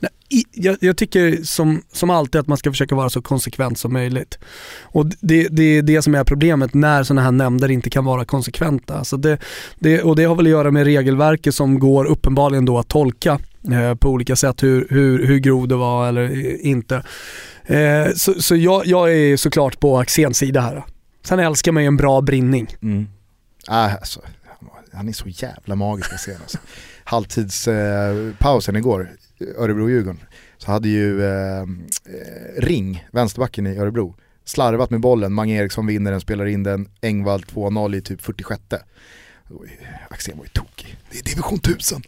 Jag, jag tycker som, som alltid att man ska försöka vara så konsekvent som möjligt. Och det, det är det som är problemet när sådana här nämnder inte kan vara konsekventa. Alltså det, det, och det har väl att göra med regelverket som går uppenbarligen då att tolka eh, på olika sätt hur, hur, hur grov det var eller inte. Eh, så så jag, jag är såklart på Axéns sida här. Sen älskar man ju en bra brinning. Mm. Äh, alltså, han är så jävla magisk att se alltså. Halvtidspausen eh, igår, Örebro-Djurgården, så hade ju eh, Ring, vänsterbacken i Örebro, slarvat med bollen, Mange Eriksson vinner den, spelar in den, Engvall 2-0 i typ 46. Axén var ju tokig. Det är division 1000.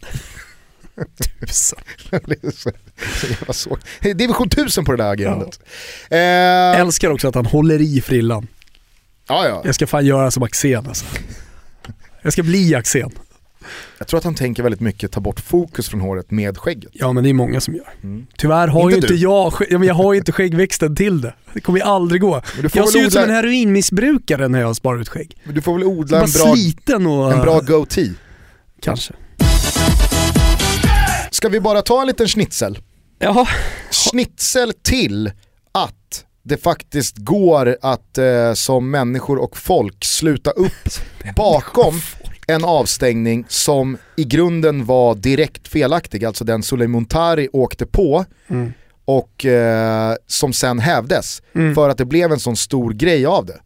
Tusen. så, Division 1000 på det där agerandet. Ja. Eh, Älskar också att han håller i frillan. Ja, ja. Jag ska fan göra som Axén alltså. Jag ska bli Axén. Jag tror att han tänker väldigt mycket ta bort fokus från håret med skägget. Ja men det är många som gör. Mm. Tyvärr har inte ju inte jag, ja, men jag har ju inte skäggväxten till det. Det kommer ju aldrig gå. Jag ser odla... ut som en heroinmissbrukare när jag sparar ut skägg. Men du får väl odla en bra, sliten och... en bra goatee. Kanske. Ska vi bara ta en liten schnitzel? Jaha. Schnitzel till att det faktiskt går att eh, som människor och folk sluta upp bakom en avstängning som i grunden var direkt felaktig, alltså den Suleiman åkte på mm. och eh, som sen hävdes mm. för att det blev en sån stor grej av det.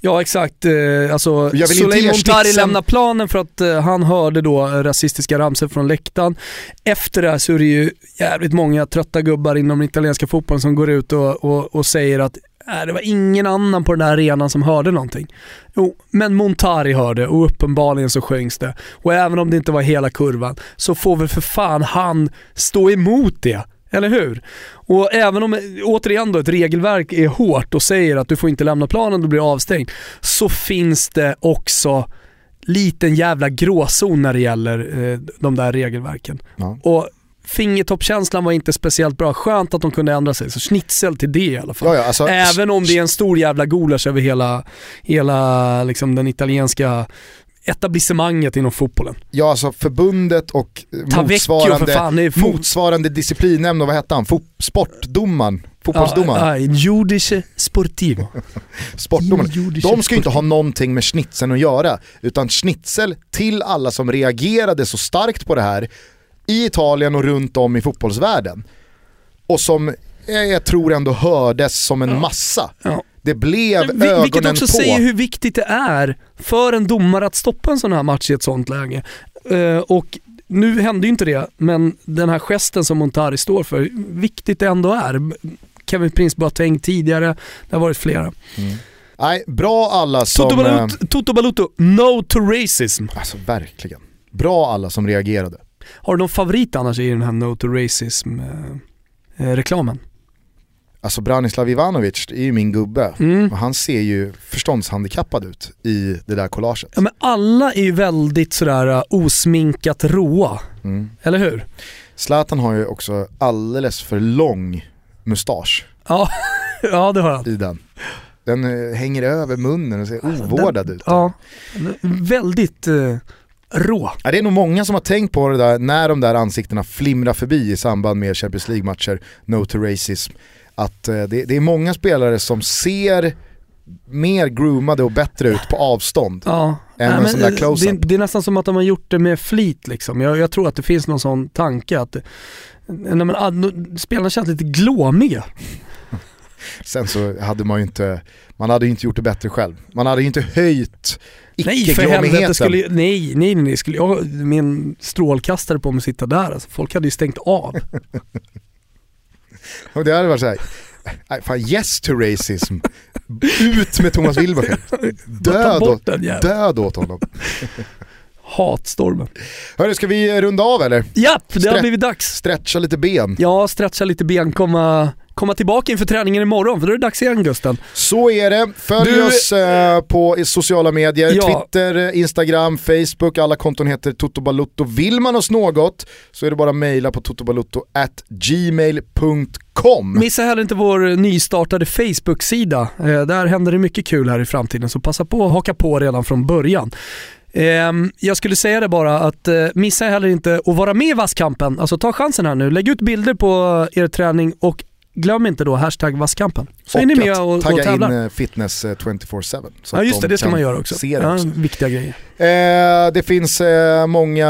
Ja exakt, eh, alltså Soleil Montari lämnar planen för att eh, han hörde då rasistiska ramsor från läktaren. Efter det här så är det ju jävligt många trötta gubbar inom den italienska fotbollen som går ut och, och, och säger att äh, det var ingen annan på den där arenan som hörde någonting. Jo, men Montari hörde och uppenbarligen så sjöngs det. Och även om det inte var hela kurvan så får väl för fan han stå emot det. Eller hur? Och även om, återigen då, ett regelverk är hårt och säger att du får inte lämna planen, du blir avstängd, så finns det också liten jävla gråzon när det gäller eh, de där regelverken. Ja. Och fingertoppkänslan var inte speciellt bra. Skönt att de kunde ändra sig, så schnitzel till det i alla fall. Ja, ja, alltså, Även om det är en stor jävla gulasch över hela, hela liksom den italienska etablissemanget inom fotbollen. Ja, alltså förbundet och motsvarande, fan, motsvarande disciplinnämnd och vad hette han? Fot sportdomaren? Fotbollsdomaren? Ja, Judice Sportivo. Sportdomaren. De ska ju inte ha någonting med schnitzeln att göra, utan schnitzel till alla som reagerade så starkt på det här i Italien och runt om i fotbollsvärlden. Och som jag tror ändå hördes som en massa. Ja. Det blev Men, ögonen Vilket också på. säger hur viktigt det är för en domare att stoppa en sån här match i ett sånt läge. Uh, och nu hände ju inte det, men den här gesten som Montari står för, viktigt det ändå är. Kevin Prince Boateng tidigare, det har varit flera. Mm. Nej, bra alla som... Toto Baluto, eh, Toto Baluto, no to racism. Alltså verkligen. Bra alla som reagerade. Har du någon favorit annars i den här no to racism-reklamen? Eh, Alltså Branislav Ivanovic är ju min gubbe mm. och han ser ju förståndshandikappad ut i det där collaget. Ja men alla är ju väldigt sådär uh, osminkat råa, mm. eller hur? Zlatan har ju också alldeles för lång mustasch. Ja, ja det har han. I den. Den uh, hänger över munnen och ser ovårdad den, ut. Ja, väldigt uh, rå. Ja, det är nog många som har tänkt på det där när de där ansiktena flimrar förbi i samband med Champions League-matcher, No to Racism att eh, det, det, är många spelare som ser mer groomade och bättre ut på avstånd ja. än Nej, en sån där close-up. Det, det, är nästan som att de har gjort det med flit liksom. Jag, jag tror att det finns någon sån tanke att nej, men, ah, spelarna känns lite glåmiga. Sen så hade man ju inte, man hade inte gjort det bättre själv. Man hade ju inte höjt Nej för helvete, skulle, nej, nej, nej, skulle jag en strålkastare på mig sitta där, alltså, folk hade ju stängt av. Och det hade varit såhär, fan yes to racism. Ut med Thomas Wilbacher. Död, åt, död åt honom. Hatstormen. Hörru, ska vi runda av eller? Japp, det Stretch, har blivit dags. Stretcha lite ben. Ja, stretcha lite ben, komma komma tillbaka inför träningen imorgon, för då är det dags igen Gusten. Så är det. Följ du... oss eh, på sociala medier, ja. Twitter, Instagram, Facebook, alla konton heter Toto Balutto. Vill man oss något så är det bara att mejla på totobalutto@gmail.com. Missa heller inte vår nystartade Facebook-sida. Eh, där händer det mycket kul här i framtiden, så passa på att haka på redan från början. Ehm, jag skulle säga det bara att eh, missa heller inte att vara med i Vasskampen. Alltså ta chansen här nu. Lägg ut bilder på er träning och glöm inte då hashtag Vasskampen. Så är ni med och, och tagga tävlar. in eh, fitness eh, 24-7. så Ja just det, de det ska man göra också. Se det ja, också. Viktiga grejer. Eh, det finns eh, många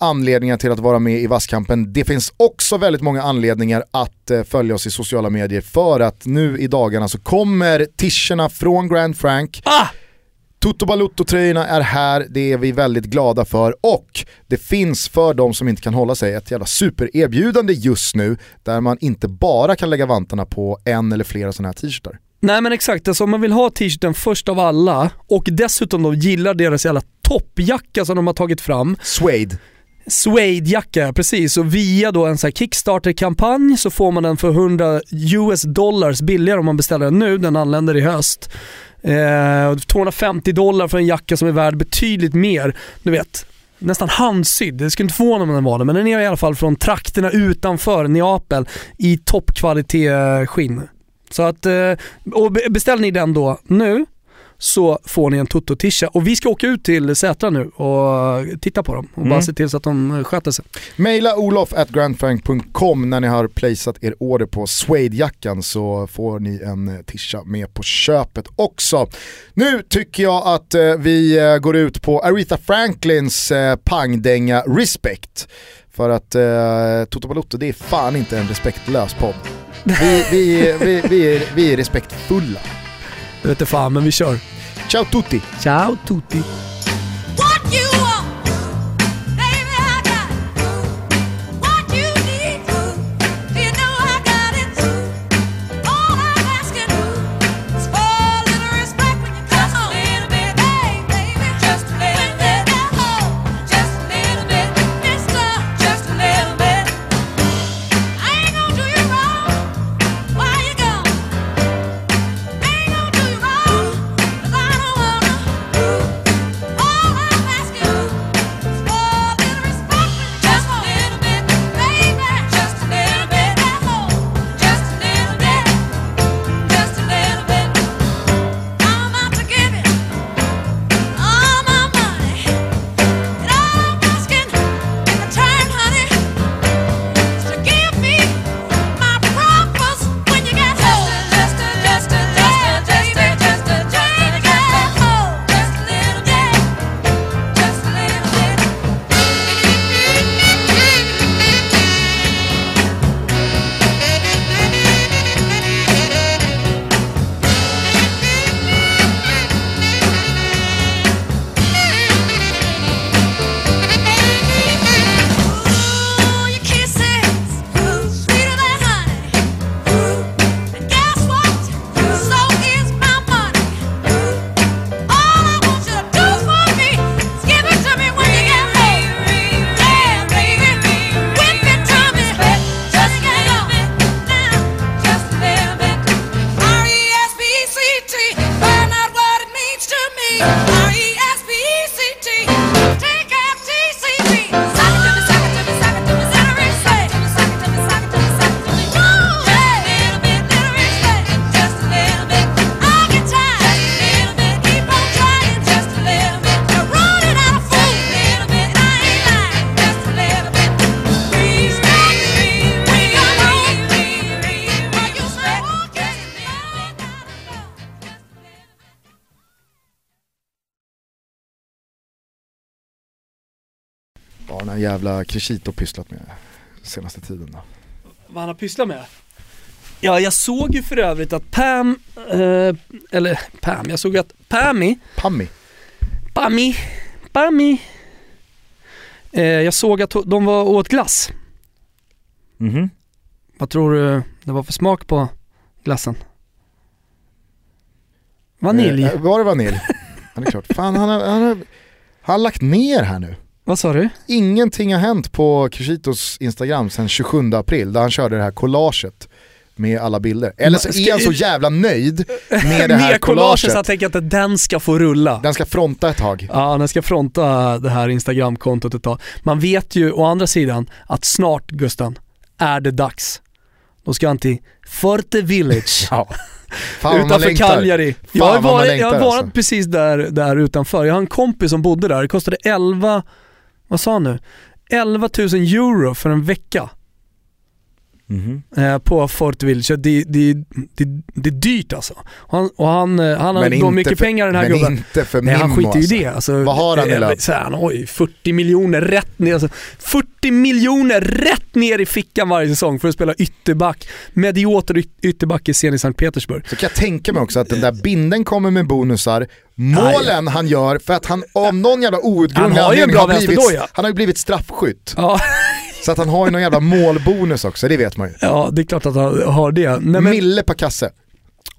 anledningar till att vara med i Vasskampen. Det finns också väldigt många anledningar att eh, följa oss i sociala medier för att nu i dagarna så kommer tischerna från Grand Frank. Ah! Toto Balutto-tröjorna är här, det är vi väldigt glada för och det finns för de som inte kan hålla sig ett jävla supererbjudande just nu där man inte bara kan lägga vantarna på en eller flera sådana här t-shirtar. Nej men exakt, alltså om man vill ha t-shirten först av alla och dessutom då gillar deras jävla toppjacka som de har tagit fram. Suede. Suede-jacka, precis. Och via då en här Kickstarter-kampanj så får man den för 100 US dollars billigare om man beställer den nu, den anländer i höst. Eh, 250 dollar för en jacka som är värd betydligt mer, du vet, nästan handsydd. Det skulle inte förvåna mig om den var det, men den är i alla fall från trakterna utanför Neapel i toppkvalitet skinn. Så att, eh, och beställer ni den då nu så får ni en Toto-tisha. Och vi ska åka ut till Sätra nu och titta på dem och bara Mm. se till så att de sköter sig. Maila olof at grandfrank.com när ni har placeat er order på suede-jackan så får ni en eh, tisha med på köpet också. Nu tycker jag att eh, vi eh, går ut på Aretha Franklins eh, pangdänga Respect. För att eh, Toto Balotto det är fan inte en respektlös podd. Vi, vi, vi, vi, är, vi är respektfulla. Jag vet inte fan, men vi kör. Ciao tutti! Ciao tutti! Jävla Crescito pysslat med senaste tiden då? Vad han har pysslat med? Ja, jag såg ju för övrigt att Pam, eh, eller Pam, jag såg att Pammy, Pammi. Pammy, Pammy, eh, jag såg att de var åt glass. Mhm. Vad tror du det var för smak på glassen? Vanilj. Eh, var det vanilj? ja, det är klart. Fan, han har, han, har, han har lagt ner här nu. Vad sa du? Ingenting har hänt på Crescitos Instagram sedan 27 april där han körde det här collaget med alla bilder. Eller så är han så jävla nöjd med det här collaget så jag collaget. tänker att den ska få rulla. Den ska fronta ett tag. Ja, den ska fronta det här Instagramkontot ett tag. Man vet ju å andra sidan att snart, Gusten, är det dags. Då ska han till Forte Village. Ja. Fan utanför. Cagliari. Jag har, varit, jag har varit alltså. precis där, där utanför. Jag har en kompis som bodde där. Det kostade 11, vad sa han nu? 11 000 euro för en vecka Mhm. eh, på Fort Wills. Det, det, det, det är dyrt alltså. Han, och han, eh, han har Men då mycket för- pengar den här men gubben. inte för Nej han skiter ju i alltså. det. Alltså, Vad har han i eh, lön? han har ju 40 miljoner rätt ner. Alltså, 40 miljoner rätt ner i fickan varje säsong för att spela ytterback. Medioter yt- ytterback i scen i Sankt Petersburg. Så kan jag tänka mig också att den där binden kommer med bonusar, målen han gör för att han av någon jävla outgrundlig anledning bra har blivit, vänsterdoja. han har ju blivit straffskytt. Ja, Så att han har ju någon jävla målbonus också, det vet man ju. ja, det är klart att han har det. Nej, men Mille per kasse.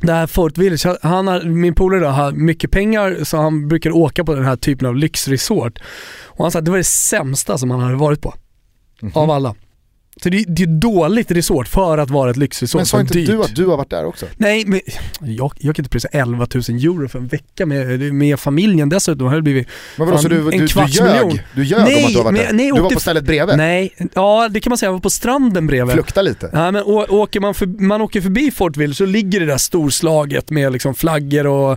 det här Fort Village, han har, min polare då, har mycket pengar så han brukar åka på den här typen av lyxresort. Och han sa att det var det sämsta som han hade varit på. Mhm. Av alla. Så det, det är dåligt resort för att vara ett lyxresort. Men sa inte dyrt. du att du har varit där också? Nej, men jag, jag kan inte prisa 11 000 euro för en vecka med, med familjen dessutom. Det blivit Men vadå, så du, en du, du kvarts ljög? miljon. Du ljög om Nej, att du har varit men- där? nej, du var åkte på f- stället bredvid? Nej, ja det kan man säga. Jag var på stranden bredvid. Flukta lite? Ja, men å, åker man, för, man åker förbi Fort Ville så ligger det där storslaget med liksom flaggor och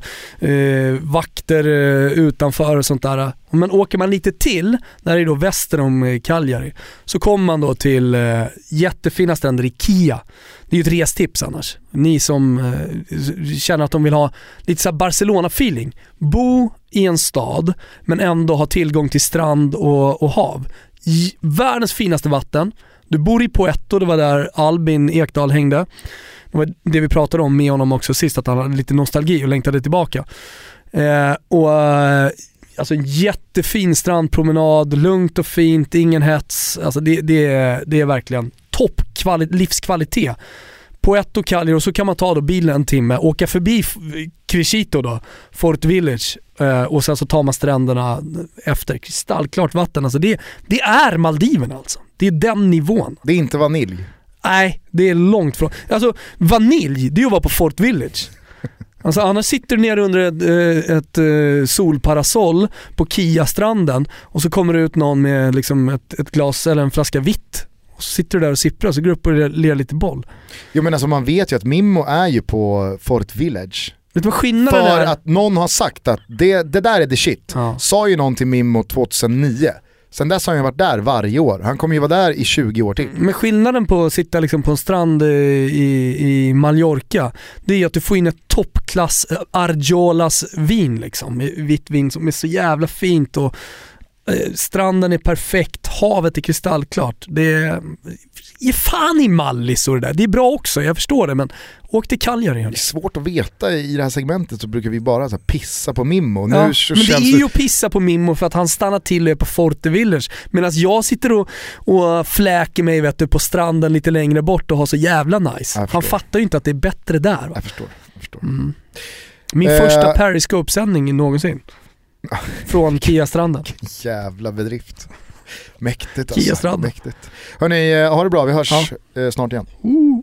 eh, vakter eh, utanför och sånt där. Men åker man lite till, där är då väster om eh, Cagliari, så kommer man då till eh, jättefina stränder i Kia. Det är ju ett restips annars. Ni som eh, känner att de vill ha lite såhär Barcelona-feeling. Bo i en stad men ändå ha tillgång till strand och, och hav. J- världens finaste vatten. Du bor i Poetto, det var där Albin Ekdal hängde. Det var det vi pratade om med honom också sist, att han hade lite nostalgi och längtade tillbaka. Eh, och eh, Alltså en jättefin strandpromenad, lugnt och fint, ingen hets. Alltså det, det, är, det är verkligen toppkvalitet, livskvalitet. Poetto Cagliari och så kan man ta då bilen en timme, åka förbi Crescito då, Fort Village eh, och sen så tar man stränderna efter. Kristallklart vatten, alltså det, det är Maldiverna alltså. Det är den nivån. Det är inte vanilj. Nej, det är långt från. Alltså vanilj, det är att vara på Fort Village. Alltså annars sitter du nere under ett, eh, ett eh, solparasoll på Kia-stranden och så kommer det ut någon med liksom ett, ett glas eller en flaska vitt. Och så sitter du där och sipprar och så går du upp och ler lite boll. Jo men alltså man vet ju att Mimmo är ju på Fort Village. Vet du vad skillnaden För är? att någon har sagt att det, det där är the shit. Ja. Sa ju någon till Mimmo 2009. Sen dess har han ju varit där varje år. Han kommer ju vara där i 20 år till. Men skillnaden på att sitta liksom på en strand eh, i, i Mallorca, det är att du får in ett toppklass eh, Argiolas vin liksom. Vitt vin som är så jävla fint och eh, stranden är perfekt, havet är kristallklart. Det är, ge fan i Mallis och det där. Det är bra också, jag förstår det men åk till Cagliari. Det är svårt att veta i det här segmentet så brukar vi bara så pissa på Mimmo. Nu Ja, så men det är ju att pissa på Mimmo för att han stannar till och är på Forte Village. Medan jag sitter och, och fläker mig vet du, på stranden lite längre bort och har så jävla nice. Han fattar ju inte att det är bättre där. Va? Jag förstår. Jag förstår. Min Eh. första Periscope-sändning någonsin. Från Kia-stranden. Jävla bedrift. Mäktigt alltså. Mäktigt. Hörni, eh, ha det bra. Vi hörs Ja. eh, snart igen. Ooh.